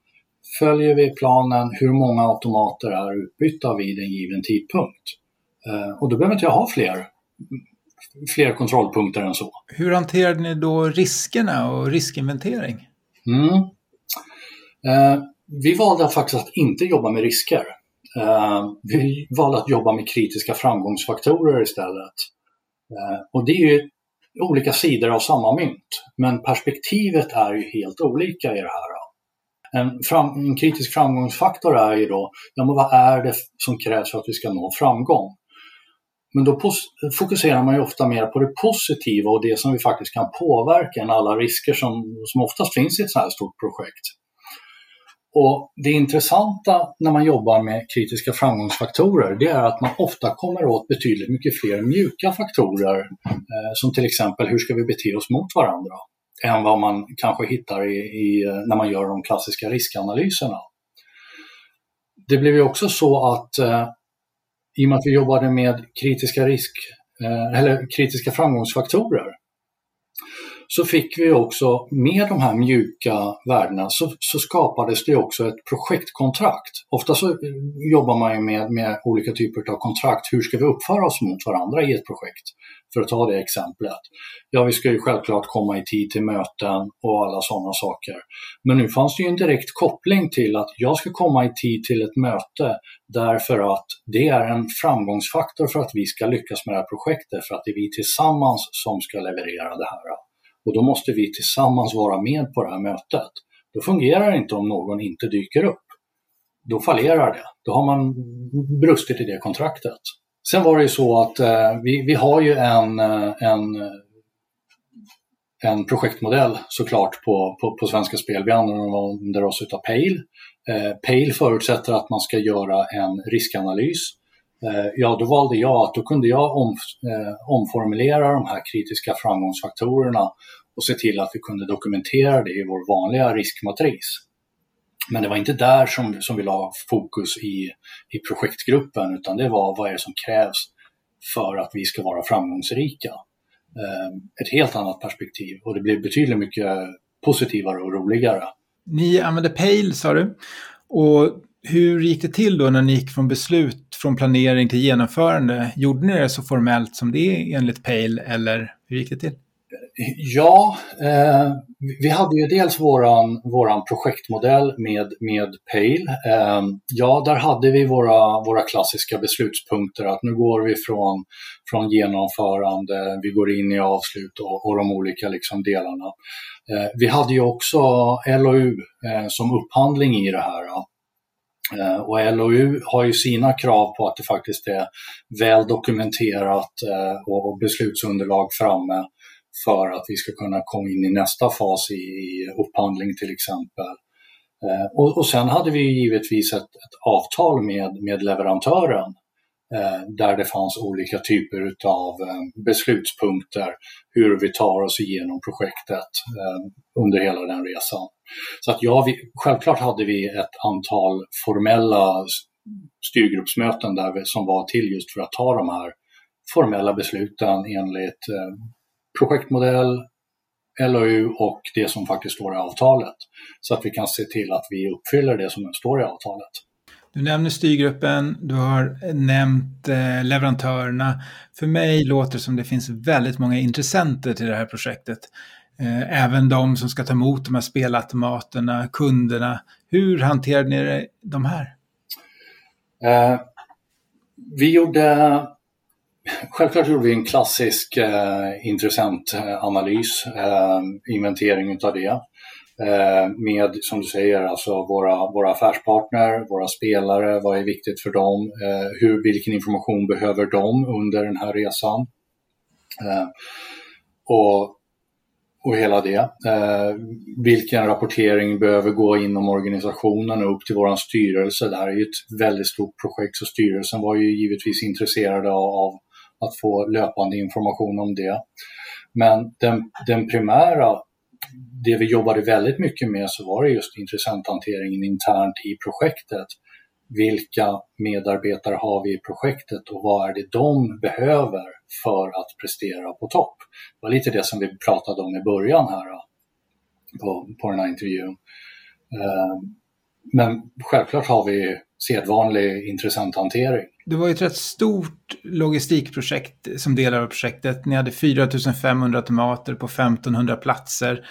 Följer vi planen, hur många automater är utbytta vid en given tidpunkt? Eh, och då behöver inte jag ha fler, fler kontrollpunkter än så. Hur hanterade ni då riskerna och riskinventering? Mm. Eh, vi valde faktiskt att inte jobba med risker. Uh, vi valde att jobba med kritiska framgångsfaktorer istället. Uh, och det är ju olika sidor av samma mynt, men perspektivet är ju helt olika i det här. En, fram, en kritisk framgångsfaktor är ju då, ja men vad är det som krävs för att vi ska nå framgång? Men då fokuserar man ju ofta mer på det positiva och det som vi faktiskt kan påverka än alla risker som, som oftast finns i ett så här stort projekt. Och Det intressanta när man jobbar med kritiska framgångsfaktorer det är att man ofta kommer åt betydligt mycket fler mjuka faktorer eh, som till exempel hur ska vi bete oss mot varandra än vad man kanske hittar i, i, när man gör de klassiska riskanalyserna. Det blev ju också så att eh, i och med att vi jobbade med kritiska, risk, eh, eller kritiska framgångsfaktorer så fick vi också med de här mjuka värdena så, så skapades det också ett projektkontrakt. Ofta så eh, jobbar man ju med, med olika typer av kontrakt. Hur ska vi uppföra oss mot varandra i ett projekt? För att ta det exemplet. Ja, vi ska ju självklart komma i tid till möten och alla sådana saker. Men nu fanns det ju en direkt koppling till att jag ska komma i tid till ett möte därför att det är en framgångsfaktor för att vi ska lyckas med det här projektet, för att det är vi tillsammans som ska leverera det här. Och då måste vi tillsammans vara med på det här mötet. Då fungerar det inte om någon inte dyker upp. Då fallerar det. Då har man brustit i det kontraktet. Sen var det ju så att eh, vi, vi har ju en, eh, en, en projektmodell såklart på, på, på Svenska Spel. Vi använder oss av Pale. Eh, Pale förutsätter att man ska göra en riskanalys Eh, ja, då valde jag att då kunde jag om, eh, omformulera de här kritiska framgångsfaktorerna och se till att vi kunde dokumentera det i vår vanliga riskmatris. Men det var inte där som, som vi la fokus i, i projektgruppen utan det var vad är det som krävs för att vi ska vara framgångsrika. Ehm, ett helt annat perspektiv och det blev betydligt mycket positivare och roligare. Ni använde Pale sa du och hur gick det till då när ni gick från beslut, från planering till genomförande? Gjorde ni det så formellt som det är enligt Pale eller hur gick det till? Ja, eh, vi hade ju dels våran, våran projektmodell med, med Pale. Eh, ja, där hade vi våra, våra klassiska beslutspunkter att nu går vi från, från genomförande, vi går in i avslut och, och de olika liksom delarna. Eh, vi hade ju också LOU eh, som upphandling i det här. Ja. Eh, och LOU har ju sina krav på att det faktiskt är väl dokumenterat eh, och beslutsunderlag framme för att vi ska kunna komma in i nästa fas i upphandling till exempel. Eh, och, och sen hade vi givetvis ett, ett avtal med, med leverantören Eh, där det fanns olika typer av eh, beslutspunkter, hur vi tar oss igenom projektet eh, under hela den resan. Så att ja, vi, självklart hade vi ett antal formella styrgruppsmöten där vi, som var till just för att ta de här formella besluten enligt eh, projektmodell, LOU och det som faktiskt står i avtalet. Så att vi kan se till att vi uppfyller det som står i avtalet. Du nämner styrgruppen, du har nämnt eh, leverantörerna. För mig låter det som det finns väldigt många intressenter till det här projektet. Eh, även de som ska ta emot de här spelautomaterna, kunderna. Hur hanterade ni de här? Eh, vi gjorde Självklart gjorde vi en klassisk eh, intressentanalys, eh, inventering av det. Eh, med, som du säger, alltså våra, våra affärspartner, våra spelare, vad är viktigt för dem, eh, hur, vilken information behöver de under den här resan. Eh, och, och hela det. Eh, vilken rapportering behöver gå inom organisationen och upp till vår styrelse. Det här är ju ett väldigt stort projekt så styrelsen var ju givetvis intresserade av att få löpande information om det. Men den, den primära, det vi jobbade väldigt mycket med så var det just intressenthanteringen internt i projektet. Vilka medarbetare har vi i projektet och vad är det de behöver för att prestera på topp? Det var lite det som vi pratade om i början här på, på den här intervjun. Eh, men självklart har vi sedvanlig intressenthantering. Det var ett rätt stort logistikprojekt som delar av projektet. Ni hade 4500 tomater på 1500 platser.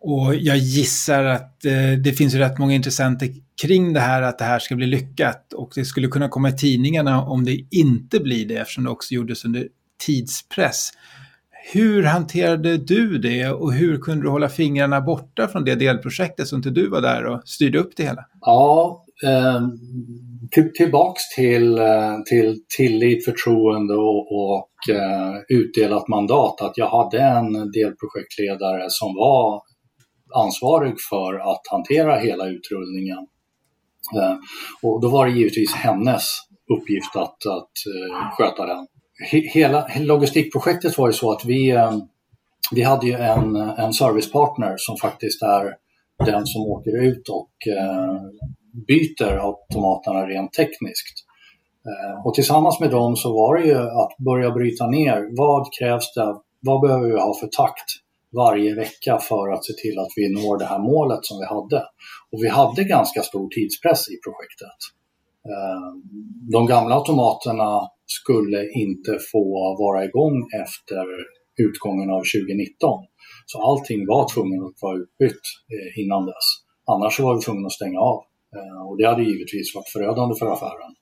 Och jag gissar att eh, det finns rätt många intressenter kring det här, att det här ska bli lyckat. Och det skulle kunna komma i tidningarna om det inte blir det, eftersom det också gjordes under tidspress. Hur hanterade du det och hur kunde du hålla fingrarna borta från det delprojektet så inte du var där och styrde upp det hela? Ja, eh, till, tillbaks till, eh, till tillit, förtroende och, och eh, utdelat mandat. Att jag hade en delprojektledare som var ansvarig för att hantera hela utrullningen. Eh, och då var det givetvis hennes uppgift att, att eh, sköta den. Hela logistikprojektet var ju så att vi, ehm, vi hade ju en, en servicepartner som faktiskt är den som åker ut och eh, byter automaterna rent tekniskt. Eh, och tillsammans med dem så var det ju att börja bryta ner vad krävs det, vad behöver vi ha för takt varje vecka för att se till att vi når det här målet som vi hade. Och vi hade ganska stor tidspress i projektet. Eh, de gamla automaterna skulle inte få vara igång efter utgången av 2019. Så allting var tvungen att vara utbytt eh, innan dess. Annars var vi tvungna att stänga av. Eh, och det hade givetvis varit förödande för affären.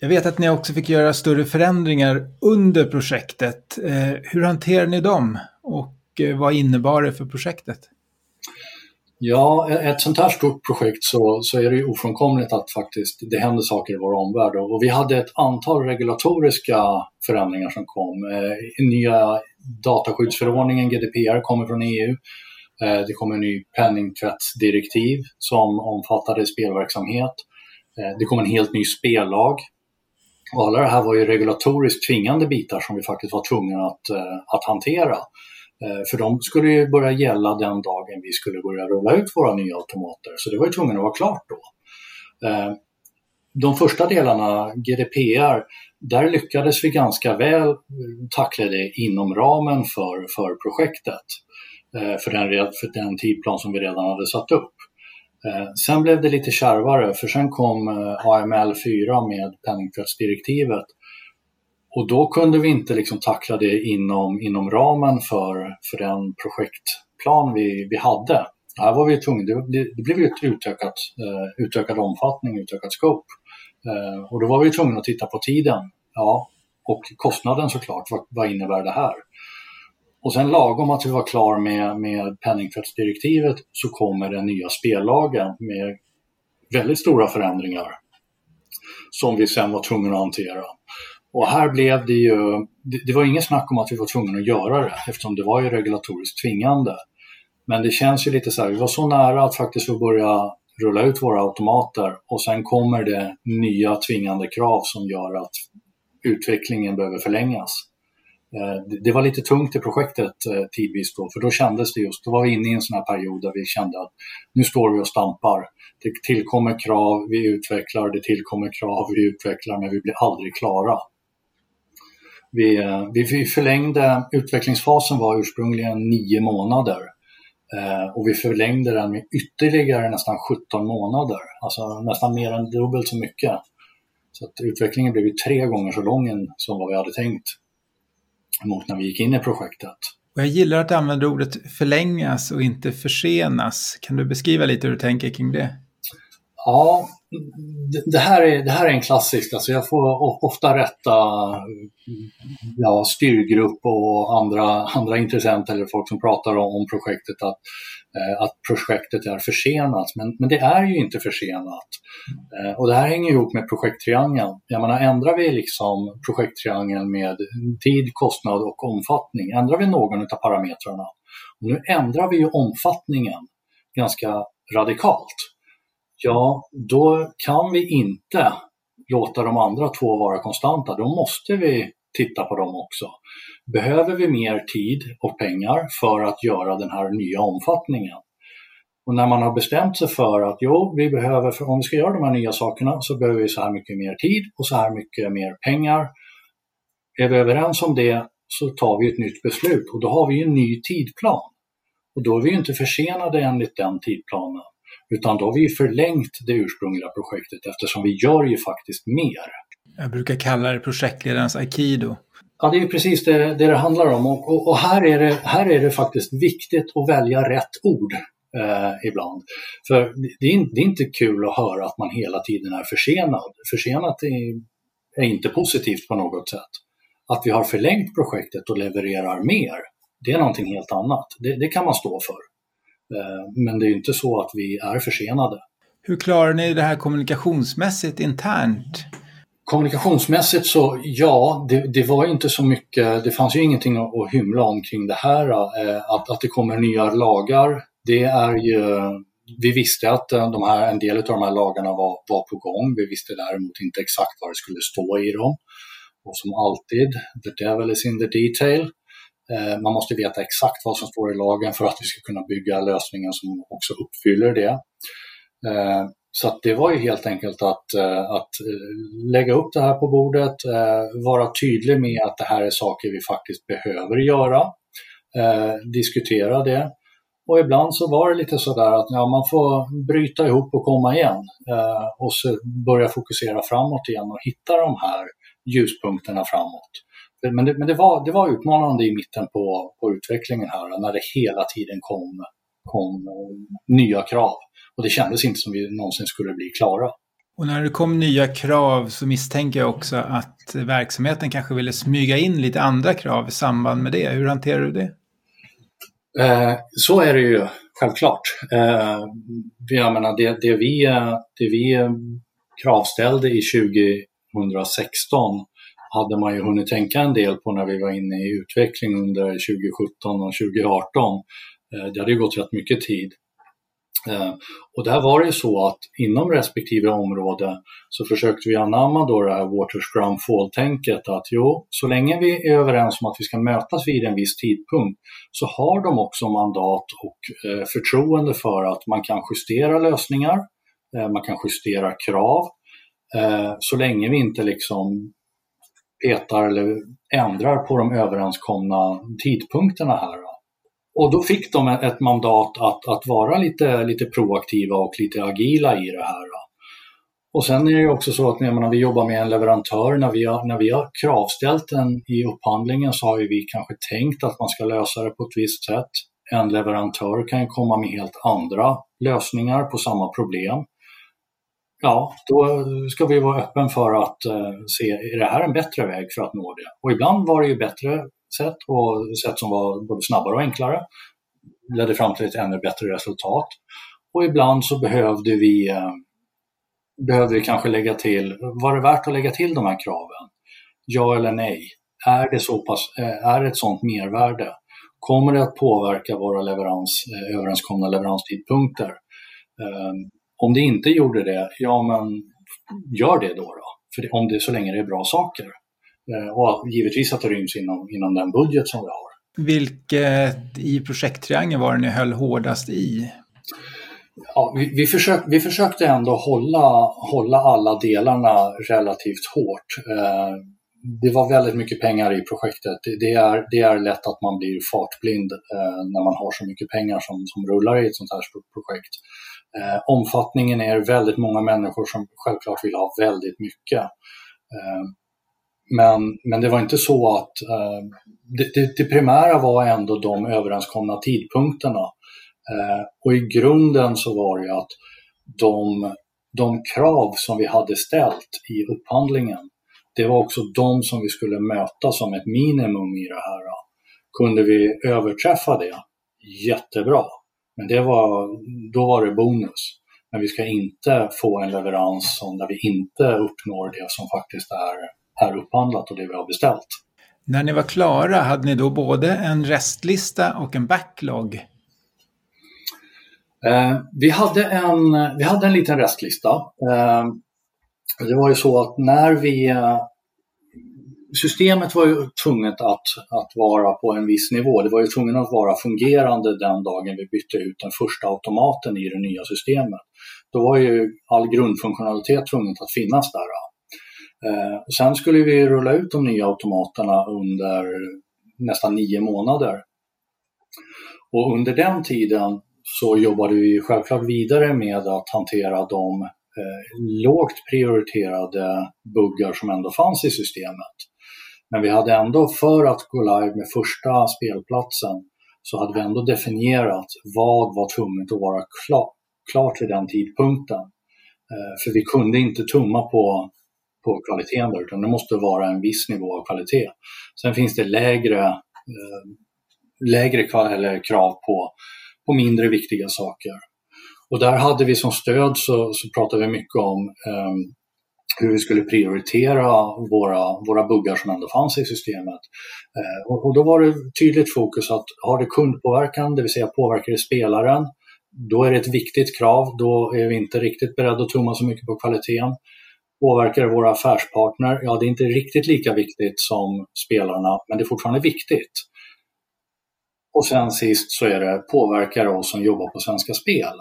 Jag vet att ni också fick göra större förändringar under projektet. Eh, hur hanterar ni dem och eh, vad innebar det för projektet? Ja, ett sånt här stort projekt så, så är det ju ofrånkomligt att faktiskt det händer saker i vår omvärld och vi hade ett antal regulatoriska förändringar som kom. Eh, nya dataskyddsförordningen, GDPR, kommer från EU Eh, det kom en ny penningtvättsdirektiv som omfattade spelverksamhet. Eh, det kom en helt ny spellag. Och alla det här var ju regulatoriskt tvingande bitar som vi faktiskt var tvungna att, eh, att hantera. För de skulle ju börja gälla den dagen vi skulle börja rulla ut våra nya automater, så det var ju tvungen att vara klart då. De första delarna, GDPR, där lyckades vi ganska väl tackla det inom ramen för, för projektet. Eh, för den, för den tidplan som vi redan hade satt upp. Eh, sen blev det lite kärvare för sen kom eh, AML 4 med penningtvättsdirektivet och då kunde vi inte liksom tackla det inom, inom ramen för, för den projektplan vi, vi hade. Här var vi tvungna, det, det blev ett utökat, utökad omfattning, utökat scope. Och då var vi tvungna att titta på tiden. Ja, och kostnaden såklart, vad, vad innebär det här? Och sen lagom att vi var klar med, med penningtvättsdirektivet så kommer den nya spellagen med väldigt stora förändringar som vi sen var tvungna att hantera. Och här blev det ju, det, det var inget snack om att vi var tvungna att göra det eftersom det var ju regulatoriskt tvingande. Men det känns ju lite så här, vi var så nära att faktiskt få börja rulla ut våra automater och sen kommer det nya tvingande krav som gör att utvecklingen behöver förlängas. Eh, det var lite tungt i projektet eh, tidvis då, för då kändes det just, då var vi inne i en sån här period där vi kände att nu står vi och stampar. Det tillkommer krav, vi utvecklar, det tillkommer krav, vi utvecklar, men vi blir aldrig klara. Vi, eh, vi förlängde, utvecklingsfasen var ursprungligen nio månader och vi förlängde den med ytterligare nästan 17 månader, alltså nästan mer än dubbelt så mycket. Så att utvecklingen blev ju tre gånger så lång än som vad vi hade tänkt mot när vi gick in i projektet. Och jag gillar att du använder ordet förlängas och inte försenas. Kan du beskriva lite hur du tänker kring det? Ja, det här är, det här är en klassisk, alltså jag får ofta rätta ja, styrgrupp och andra, andra intressenter eller folk som pratar om, om projektet att, eh, att projektet är försenat. Men, men det är ju inte försenat. Eh, och det här hänger ihop med projekttriangeln. Jag menar, ändrar vi liksom projekttriangeln med tid, kostnad och omfattning, ändrar vi någon av parametrarna, och nu ändrar vi ju omfattningen ganska radikalt ja då kan vi inte låta de andra två vara konstanta. Då måste vi titta på dem också. Behöver vi mer tid och pengar för att göra den här nya omfattningen? Och när man har bestämt sig för att jo, vi behöver, för om vi ska göra de här nya sakerna så behöver vi så här mycket mer tid och så här mycket mer pengar. Är vi överens om det så tar vi ett nytt beslut och då har vi en ny tidplan. Och då är vi inte försenade enligt den tidplanen. Utan då har vi förlängt det ursprungliga projektet eftersom vi gör ju faktiskt mer. Jag brukar kalla det projektledarens aikido. Ja, det är precis det det, det handlar om. Och, och, och, här, är det, här är det faktiskt viktigt att välja rätt ord eh, ibland. För det är, det är, inte kul att höra att man hela tiden är försenad. Försenat är, är inte positivt på något sätt. Att vi har förlängt projektet och levererar mer, det är någonting helt annat. Det, det kan man stå för. Eh, men det är inte så att vi är försenade. Hur klarar ni det här kommunikationsmässigt internt? Kommunikationsmässigt så, ja, det, det, var inte så mycket, det fanns ju ingenting att hymla om kring det här. Eh, att, att det kommer nya lagar, det är ju, vi visste att eh, de här, en del av de här lagarna var, var på gång. Vi visste däremot inte exakt vad det skulle stå i dem. Och som alltid, the devil is in the detail. Eh, man måste veta exakt vad som står i lagen för att vi ska kunna bygga lösningen som också uppfyller det. Eh, så det var ju helt enkelt att, eh, att lägga upp det här på bordet, vara tydlig med att det här är saker vi faktiskt behöver göra, diskutera det. Och ibland så var det lite sådär att ja, man får bryta ihop och komma igen och så börja fokusera framåt igen och hitta de här ljuspunkterna framåt. Men, det, men det, var, det var utmanande i mitten på, på utvecklingen här när det hela tiden kom, kom nya krav. Och det kändes inte som vi någonsin skulle bli klara. Och när det kom nya krav så misstänker jag också att verksamheten kanske ville smyga in lite andra krav i samband med det. Hur hanterar du det? Eh, så är det ju självklart. Eh, jag menar, det, det, vi, det vi kravställde i 2016 hade man ju hunnit tänka en del på när vi var inne i utveckling under 2017 och 2018. Eh, det hade ju gått rätt mycket tid. Eh, och där var det så att inom respektive område så försökte vi anamma då det här Water Scrum Fall-tänket att jo, så länge vi är överens om att vi ska mötas vid en viss tidpunkt så har de också mandat och eh, förtroende för att man kan justera lösningar, man kan justera krav, så länge vi inte liksom petar eller ändrar på de överenskomna tidpunkterna här. Och då fick de ett mandat att, att vara lite, lite proaktiva och lite agila i det här. Och sen är det också så att när vi jobbar med en leverantör, när vi, har, när vi har kravställt den i upphandlingen så har vi kanske tänkt att man ska lösa det på ett visst sätt. En leverantör kan komma med helt andra lösningar på samma problem ja, då ska vi vara öppen för att eh, se, är det här en bättre väg för att nå det? Och ibland var det ju bättre sätt och sätt som var både snabbare och enklare, ledde fram till ett ännu bättre resultat. Och ibland så behövde vi, eh, behövde vi kanske lägga till, var det värt att lägga till de här kraven? Ja eller nej? Är det, så pass, eh, är det ett sådant mervärde? Kommer det att påverka våra leverans, eh, överenskomna leveranstidpunkter? Ehm, om det inte gjorde det, ja men gör det då. då. För det, om det, så länge det är bra saker. och givetvis att det ryms inom, inom den budget som vi har. Vilket i projekttriangeln var det ni höll hårdast i? Ja, vi, vi, försök, vi försökte ändå hålla, hålla alla delarna relativt hårt. Eh, det var väldigt mycket pengar i projektet. Det är, det är lätt att man blir fartblind eh, när man har så mycket pengar som, som rullar i ett sånt här projekt. Eh, omfattningen är väldigt många människor som självklart vill ha väldigt mycket. Eh, men, men det var inte så att eh, det, det, det, primära var ändå de överenskomna tidpunkterna. Eh, och i grunden så var det att de, de krav som vi hade ställt i upphandlingen det var också de som vi skulle möta som ett minimum i det här. Kunde vi överträffa det, jättebra. Men det var, då var det bonus. Men vi ska inte få en leverans som där vi inte uppnår det som faktiskt är, är upphandlat och det vi har beställt. När ni var klara, hade ni då både en restlista och en backlog? Eh, vi, hade en, vi hade en liten restlista. Eh, det var ju så att när vi... Systemet var ju tvunget att, att vara på en viss nivå. Det var ju tvunget att vara fungerande den dagen vi bytte ut den första automaten i det nya systemet. Då var ju all grundfunktionalitet tvunget att finnas där. Eh, och sen skulle vi rulla ut de nya automaterna under nästan nio månader. Och under den tiden så jobbade vi självklart vidare med att hantera de eh, lågt prioriterade buggar som ändå fanns i systemet. Men vi hade ändå, för att gå live med första spelplatsen, så hade vi ändå definierat vad var tvunget att vara klar, klart vid den tidpunkten. Eh, för vi kunde inte tumma på, på kvaliteten där, utan det måste vara en viss nivå av kvalitet. Sen finns det lägre, eh, lägre eller krav på, på mindre viktiga saker. Och där hade vi som stöd så, så pratade vi mycket om eh, hur vi skulle prioritera våra, våra buggar som ändå fanns i systemet. Eh, och, och, då var det tydligt fokus att har det kundpåverkan, det vill säga påverkar det spelaren, då är det ett viktigt krav. Då är vi inte riktigt beredda att tumma så mycket på kvaliteten. Påverkar det våra affärspartner? Ja, det är inte riktigt lika viktigt som spelarna, men det är fortfarande viktigt. Och sen sist så är det påverkar oss som jobbar på Svenska Spel.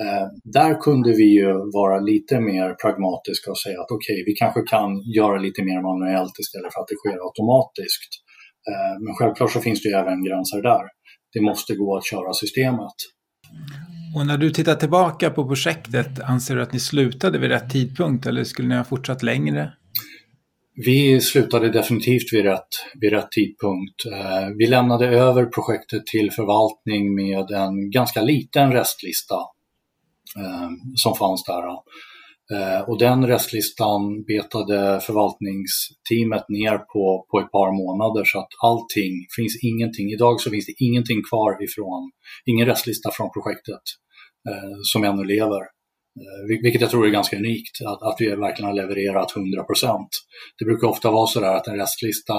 Eh, där kunde vi ju vara lite mer pragmatiska och säga att okej, okay, vi kanske kan göra lite mer manuellt istället för att det sker automatiskt. Eh, men självklart så finns det ju även gränser där. Det måste gå att köra systemet. Och när du tittar tillbaka på projektet, anser du att ni slutade vid rätt tidpunkt eller skulle ni ha fortsatt längre? Vi slutade definitivt vid rätt, vid rätt tidpunkt. Eh, vi lämnade över projektet till förvaltning med en ganska liten restlista Eh, som fanns där. Eh, och den restlistan betade förvaltningsteamet ner på, på ett par månader så att allting, finns ingenting, idag så finns det ingenting kvar ifrån, ingen restlista från projektet eh, som ännu lever. Eh, vilket jag tror är ganska unikt, att, att vi verkligen har levererat 100% Det brukar ofta vara så där att en restlista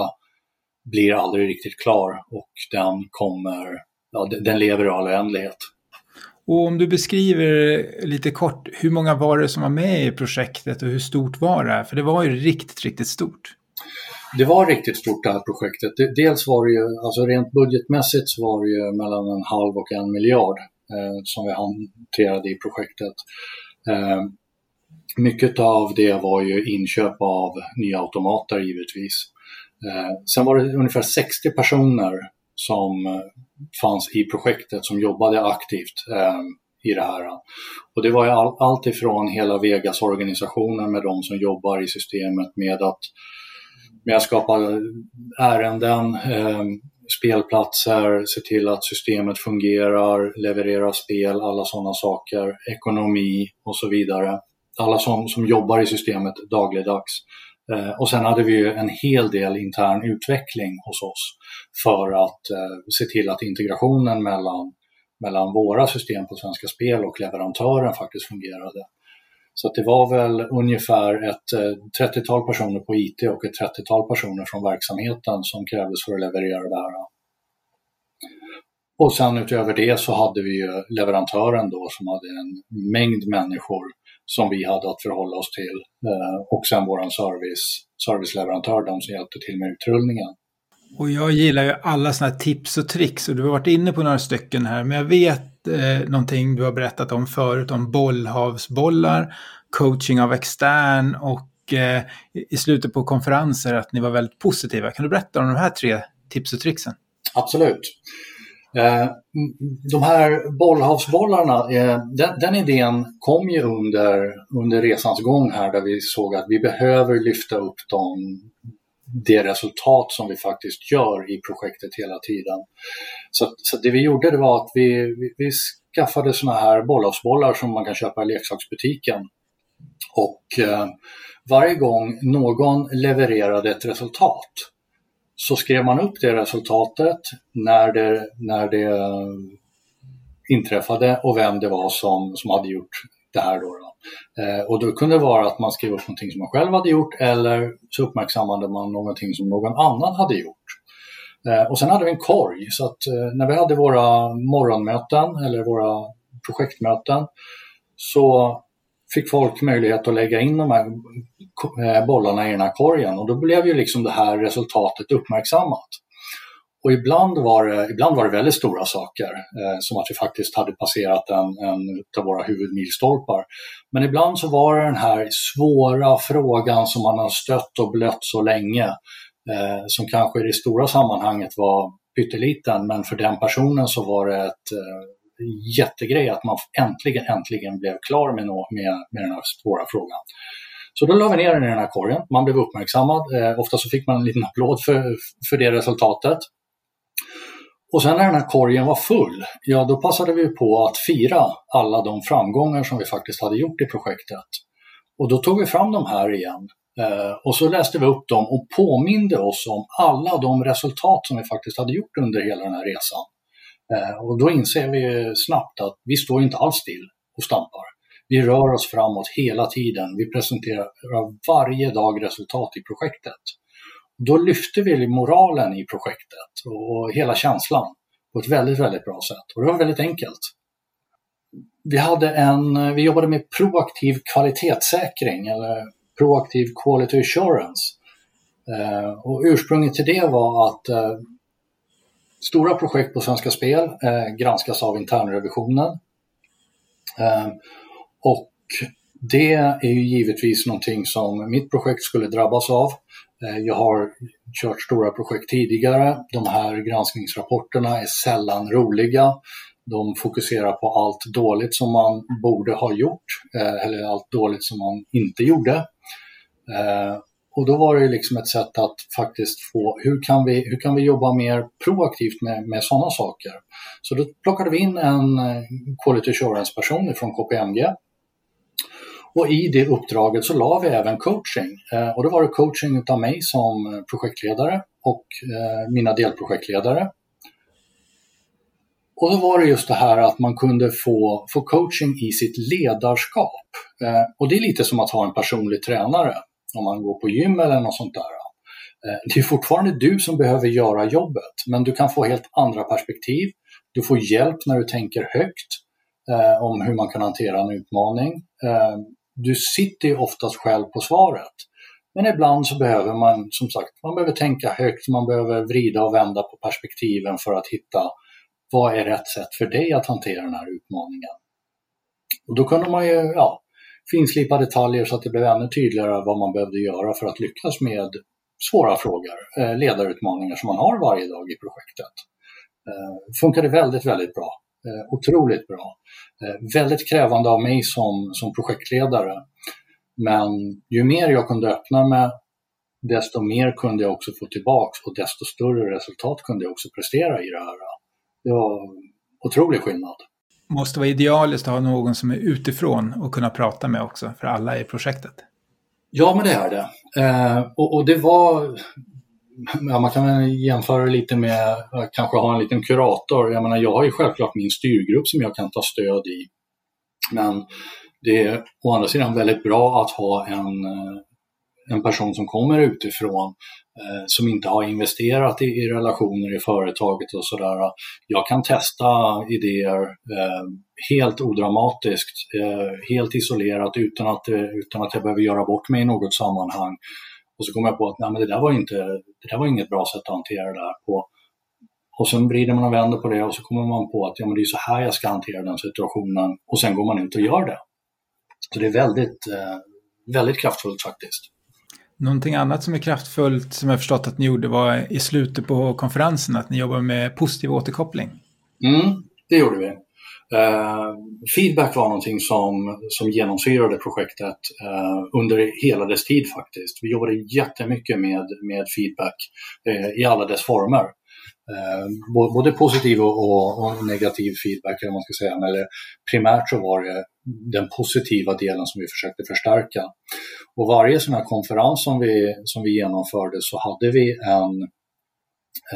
blir aldrig riktigt klar och den kommer, ja, den lever i all oändlighet. Och om du beskriver lite kort, hur många var det som var med i projektet och hur stort var det? För det var ju riktigt, riktigt stort. Det var riktigt stort det här projektet. Dels var det ju, alltså rent budgetmässigt så var det ju mellan en halv och en miljard eh, som vi hanterade i projektet. Eh, mycket av det var ju inköp av nya automater givetvis. Eh, sen var det ungefär 60 personer som eh, fanns i projektet som jobbade aktivt eh, i det här. Och det var ju all, allt ifrån hela Vegas-organisationen med de som jobbar i systemet med att, med att skapa ärenden, eh, spelplatser, se till att systemet fungerar, leverera spel, alla sådana saker, ekonomi och så vidare. Alla som, som jobbar i systemet dagligdags. Eh, och sen hade vi ju en hel del intern utveckling hos oss för att eh, se till att integrationen mellan, mellan våra system på Svenska Spel och leverantören faktiskt fungerade. Så det var väl ungefär ett eh, 30-tal personer på IT och ett 30-tal personer från verksamheten som krävdes för att leverera det här. Och sen utöver det så hade vi ju leverantören då som hade en mängd människor som vi hade att förhålla oss till eh, och sen vår service, serviceleverantör, de som hjälpte till med utrullningen. Och jag gillar ju alla sådana här tips och tricks och du har varit inne på några stycken här. Men jag vet eh, någonting du har berättat om förut om bollhavsbollar, coaching av extern och eh, i slutet på konferenser att ni var väldigt positiva. Kan du berätta om de här tre tips och tricksen? Absolut. Eh, de här bollhavsbollarna, eh, den, den, idén kom ju under, under resans gång här där vi såg att vi behöver lyfta upp dem det resultat som vi faktiskt gör i projektet hela tiden. Så, så det vi gjorde det var att vi, vi, vi skaffade såna här bollhavsbollar som man kan köpa i leksaksbutiken. Och eh, varje gång någon levererade ett resultat så skrev man upp det resultatet när det, när det inträffade och vem det var som, som hade gjort det här. Då, då. Eh, och då kunde det vara att man skrev upp någonting som man själv hade gjort eller så uppmärksammade man någonting som någon annan hade gjort. Eh, och sen hade vi en korg så att eh, när vi hade våra morgonmöten eller våra projektmöten så fick folk möjlighet att lägga in de här eh, bollarna i den här korgen och då blev ju liksom det här resultatet uppmärksammat. Och ibland var det, ibland var det väldigt stora saker, eh, som att vi faktiskt hade passerat en, en av våra huvudmilstolpar. Men ibland så var det den här svåra frågan som man har stött och blött så länge, eh, som kanske i det stora sammanhanget var pytteliten, men för den personen så var det ett eh, jättegrej att man äntligen, äntligen blev klar med, med, med den här svåra frågan. Så då la vi ner den i den här korgen, man blev uppmärksammad, eh, ofta så fick man en liten applåd för, för det resultatet. Och sen när den här korgen var full, ja då passade vi på att fira alla de framgångar som vi faktiskt hade gjort i projektet. Och då tog vi fram de här igen eh, och så läste vi upp dem och påminde oss om alla de resultat som vi faktiskt hade gjort under hela den här resan. Eh, och då inser vi snabbt att vi står inte alls still och stampar. Vi rör oss framåt hela tiden. Vi presenterar varje dag resultat i projektet. Då lyfte vi moralen i projektet och hela känslan på ett väldigt, väldigt bra sätt. Och det var väldigt enkelt. Vi, hade en, vi jobbade med proaktiv kvalitetssäkring eller proaktiv quality assurance. Eh, och ursprunget till det var att eh, stora projekt på Svenska Spel eh, granskas av internrevisionen. Eh, och det är ju givetvis någonting som mitt projekt skulle drabbas av. Eh, jag har kört stora projekt tidigare. De här granskningsrapporterna är sällan roliga. De fokuserar på allt dåligt som man borde ha gjort eh, eller allt dåligt som man inte gjorde. Eh, och då var det liksom ett sätt att faktiskt få, hur kan vi, hur kan vi jobba mer proaktivt med, med sådana saker? Så då plockade vi in en eh, Quality Assurance-person från KPMG och i det uppdraget så la vi även coaching. Eh, och då var det coaching utav mig som eh, projektledare och eh, mina delprojektledare. Och då var det just det här att man kunde få, få coaching i sitt ledarskap. Eh, och det är lite som att ha en personlig tränare om man går på gym eller något sånt där. Eh, det är fortfarande du som behöver göra jobbet, men du kan få helt andra perspektiv. Du får hjälp när du tänker högt eh, om hur man kan hantera en utmaning. Eh, du sitter ju oftast själv på svaret. Men ibland så behöver man, som sagt, man behöver tänka högt, man behöver vrida och vända på perspektiven för att hitta vad är rätt sätt för dig att hantera den här utmaningen. Och då kunde man ju ja, finslipa detaljer så att det blev ännu tydligare vad man behövde göra för att lyckas med svåra frågor, eh, ledarutmaningar som man har varje dag i projektet. Det funkade väldigt, väldigt bra. Eh, otroligt bra. Väldigt krävande av mig som, som projektledare. Men ju mer jag kunde öppna med, desto mer kunde jag också få tillbaks och desto större resultat kunde jag också prestera i det här. Det var otrolig skillnad. Måste vara idealiskt att ha någon som är utifrån och kunna prata med också för alla i projektet. Ja, men det är det. Eh, och, och, det var ja, man kan jämföra lite med eh, kanske ha en liten kurator. Jag menar, jag har ju självklart min styrgrupp som jag kan ta stöd i. Men det är å andra sidan väldigt bra att ha en, eh, en person som kommer utifrån Eh, som inte har investerat i, i, relationer i företaget och sådär. Jag kan testa idéer eh, helt odramatiskt, eh, helt isolerat utan att, eh, utan att jag behöver göra bort mig i något sammanhang Och så kommer jag på att nej, men det, där var inte, det där var inget bra sätt att hantera det här på. Och sen vrider man och vänder på det och så kommer man på att ja, men det är så här jag ska hantera den situationen och sen går man ut och gör det. Så det är väldigt, eh, väldigt kraftfullt faktiskt. Någonting annat som är kraftfullt som jag förstått att ni gjorde var i slutet på konferensen att ni jobbar med positiv återkoppling. Mm, det gjorde vi. Uh, feedback var någonting som, som genomsyrade projektet uh, under hela dess tid faktiskt. Vi jobbade jättemycket med, med feedback uh, i alla dess former. Eh, både positiv och, och, negativ feedback, eller man ska säga. Eller primärt så var det den positiva delen som vi försökte förstärka. Och varje sån här konferens som vi, som vi genomförde så hade vi en,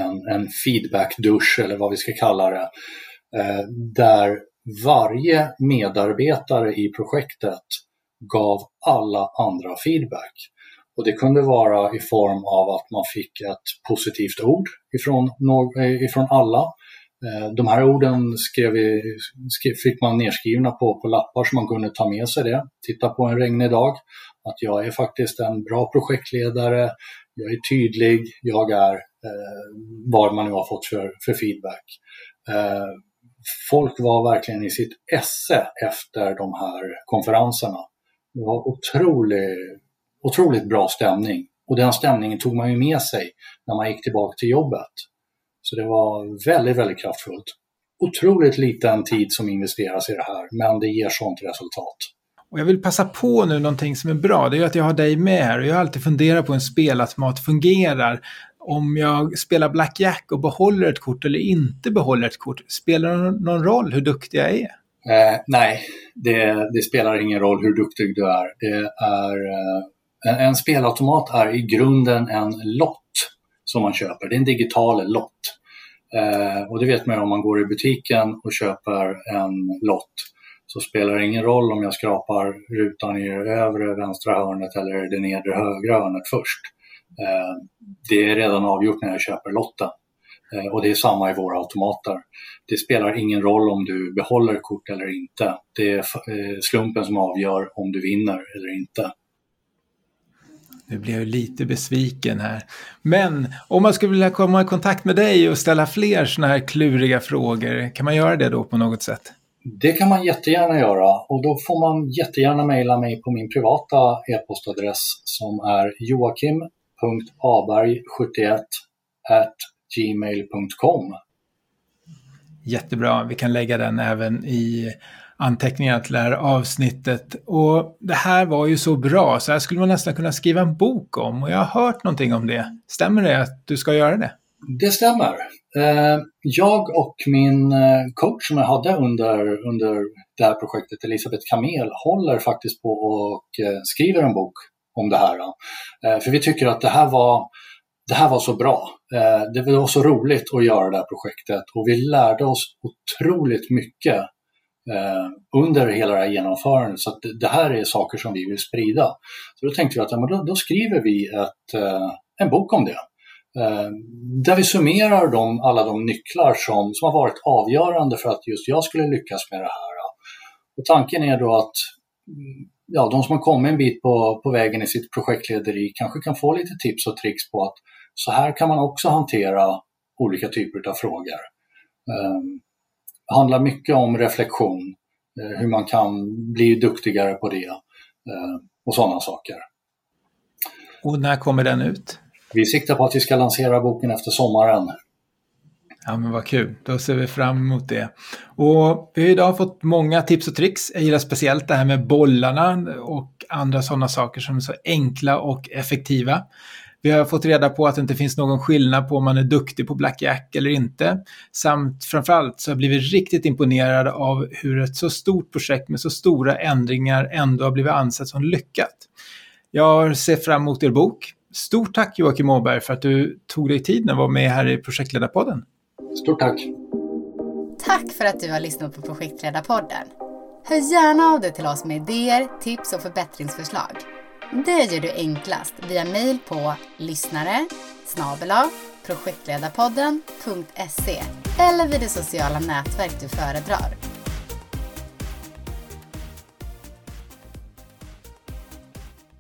en, en feedback-dusch eller vad vi ska kalla det Eh, där varje medarbetare i projektet gav alla andra feedback. Och det kunde vara i form av att man fick ett positivt ord ifrån, eh, ifrån alla. Eh, de här orden skrev skrev, fick man nedskrivna på, på lappar så man kunde ta med sig det. Titta på en regnig dag, att jag är faktiskt en bra projektledare, jag är tydlig, jag är eh, vad man nu har fått för, för feedback. Eh, folk var verkligen i sitt esse efter de här konferenserna. Det var otroligt, otroligt bra stämning och den stämningen tog man ju med sig när man gick tillbaka till jobbet. Så det var väldigt, väldigt kraftfullt. Otroligt liten tid som investeras i det här, men det ger sånt resultat. Och jag vill passa på nu någonting som är bra. Det är att jag har dig med här och jag har alltid funderat på hur en spelautomat fungerar om jag spelar blackjack och behåller ett kort eller inte behåller ett kort, spelar det någon roll hur duktig jag är? Eh, nej, det, det, spelar ingen roll hur duktig du är. Det är eh, en, spelautomat är i grunden en lott som man köper. Det är en digital lott. Eh, och det vet man ju om man går i butiken och köper en lott så spelar det ingen roll om jag skrapar rutan i det övre vänstra hörnet eller det nedre högra hörnet först. Eh, det är redan avgjort när jag köper lotten. Eh, och det är samma i våra automater. Det spelar ingen roll om du behåller kort eller inte. Det är eh, slumpen som avgör om du vinner eller inte. Nu blir jag lite besviken här. Men om man skulle vilja komma i kontakt med dig och ställa fler sådana här kluriga frågor, kan man göra det då på något sätt? Det kan man jättegärna göra och då får man jättegärna mejla mig på min privata e-postadress som är joakim aberg71 gmail.com. Jättebra, vi kan lägga den även i anteckningarna till det här avsnittet. Och det här var ju så bra så här skulle man nästan kunna skriva en bok om och jag har hört någonting om det. Stämmer det att du ska göra det? Det stämmer. Eh, jag och min eh, coach som jag hade under, under det här projektet, Elisabeth Kamel, håller faktiskt på och eh, skriver en bok om det här. För vi tycker att det här var, det här var så bra. Det var så roligt att göra det här projektet och vi lärde oss otroligt mycket Eh, under hela det här genomförandet. Så det här är saker som vi vill sprida. Så då tänkte vi att ja, då, då skriver vi ett, eh, en bok om det. Eh, där vi summerar de, alla de nycklar som, som har varit avgörande för att just jag skulle lyckas med det här. Och tanken är då att mm, ja, de som har kommit en bit på, på vägen i sitt projektlederi kanske kan få lite tips och tricks på att så här kan man också hantera olika typer av frågor. Um, handlar mycket om reflektion, uh, hur man kan bli duktigare på det uh, och sådana saker. Och när kommer den ut? Vi siktar på att vi ska lansera boken efter sommaren. Ja men vad kul, då ser vi fram emot det. Och vi har idag fått många tips och tricks. Jag gillar speciellt det här med bollarna och andra sådana saker som är så enkla och effektiva. Vi har fått reda på att det inte finns någon skillnad på om man är duktig på blackjack eller inte. Samt framförallt så har jag blivit riktigt imponerad av hur ett så stort projekt med så stora ändringar ändå har blivit ansett som lyckat. Jag ser fram emot er bok. Stort tack Joakim Åberg för att du tog dig tid när du var med här i Projektledarpodden. Stort tack! Tack för att du har lyssnat på Projektledarpodden. Hör gärna av dig till oss med idéer, tips och förbättringsförslag. Det gör du enklast via mejl på lyssnare projektledarpodden.se eller vid det sociala nätverk du föredrar.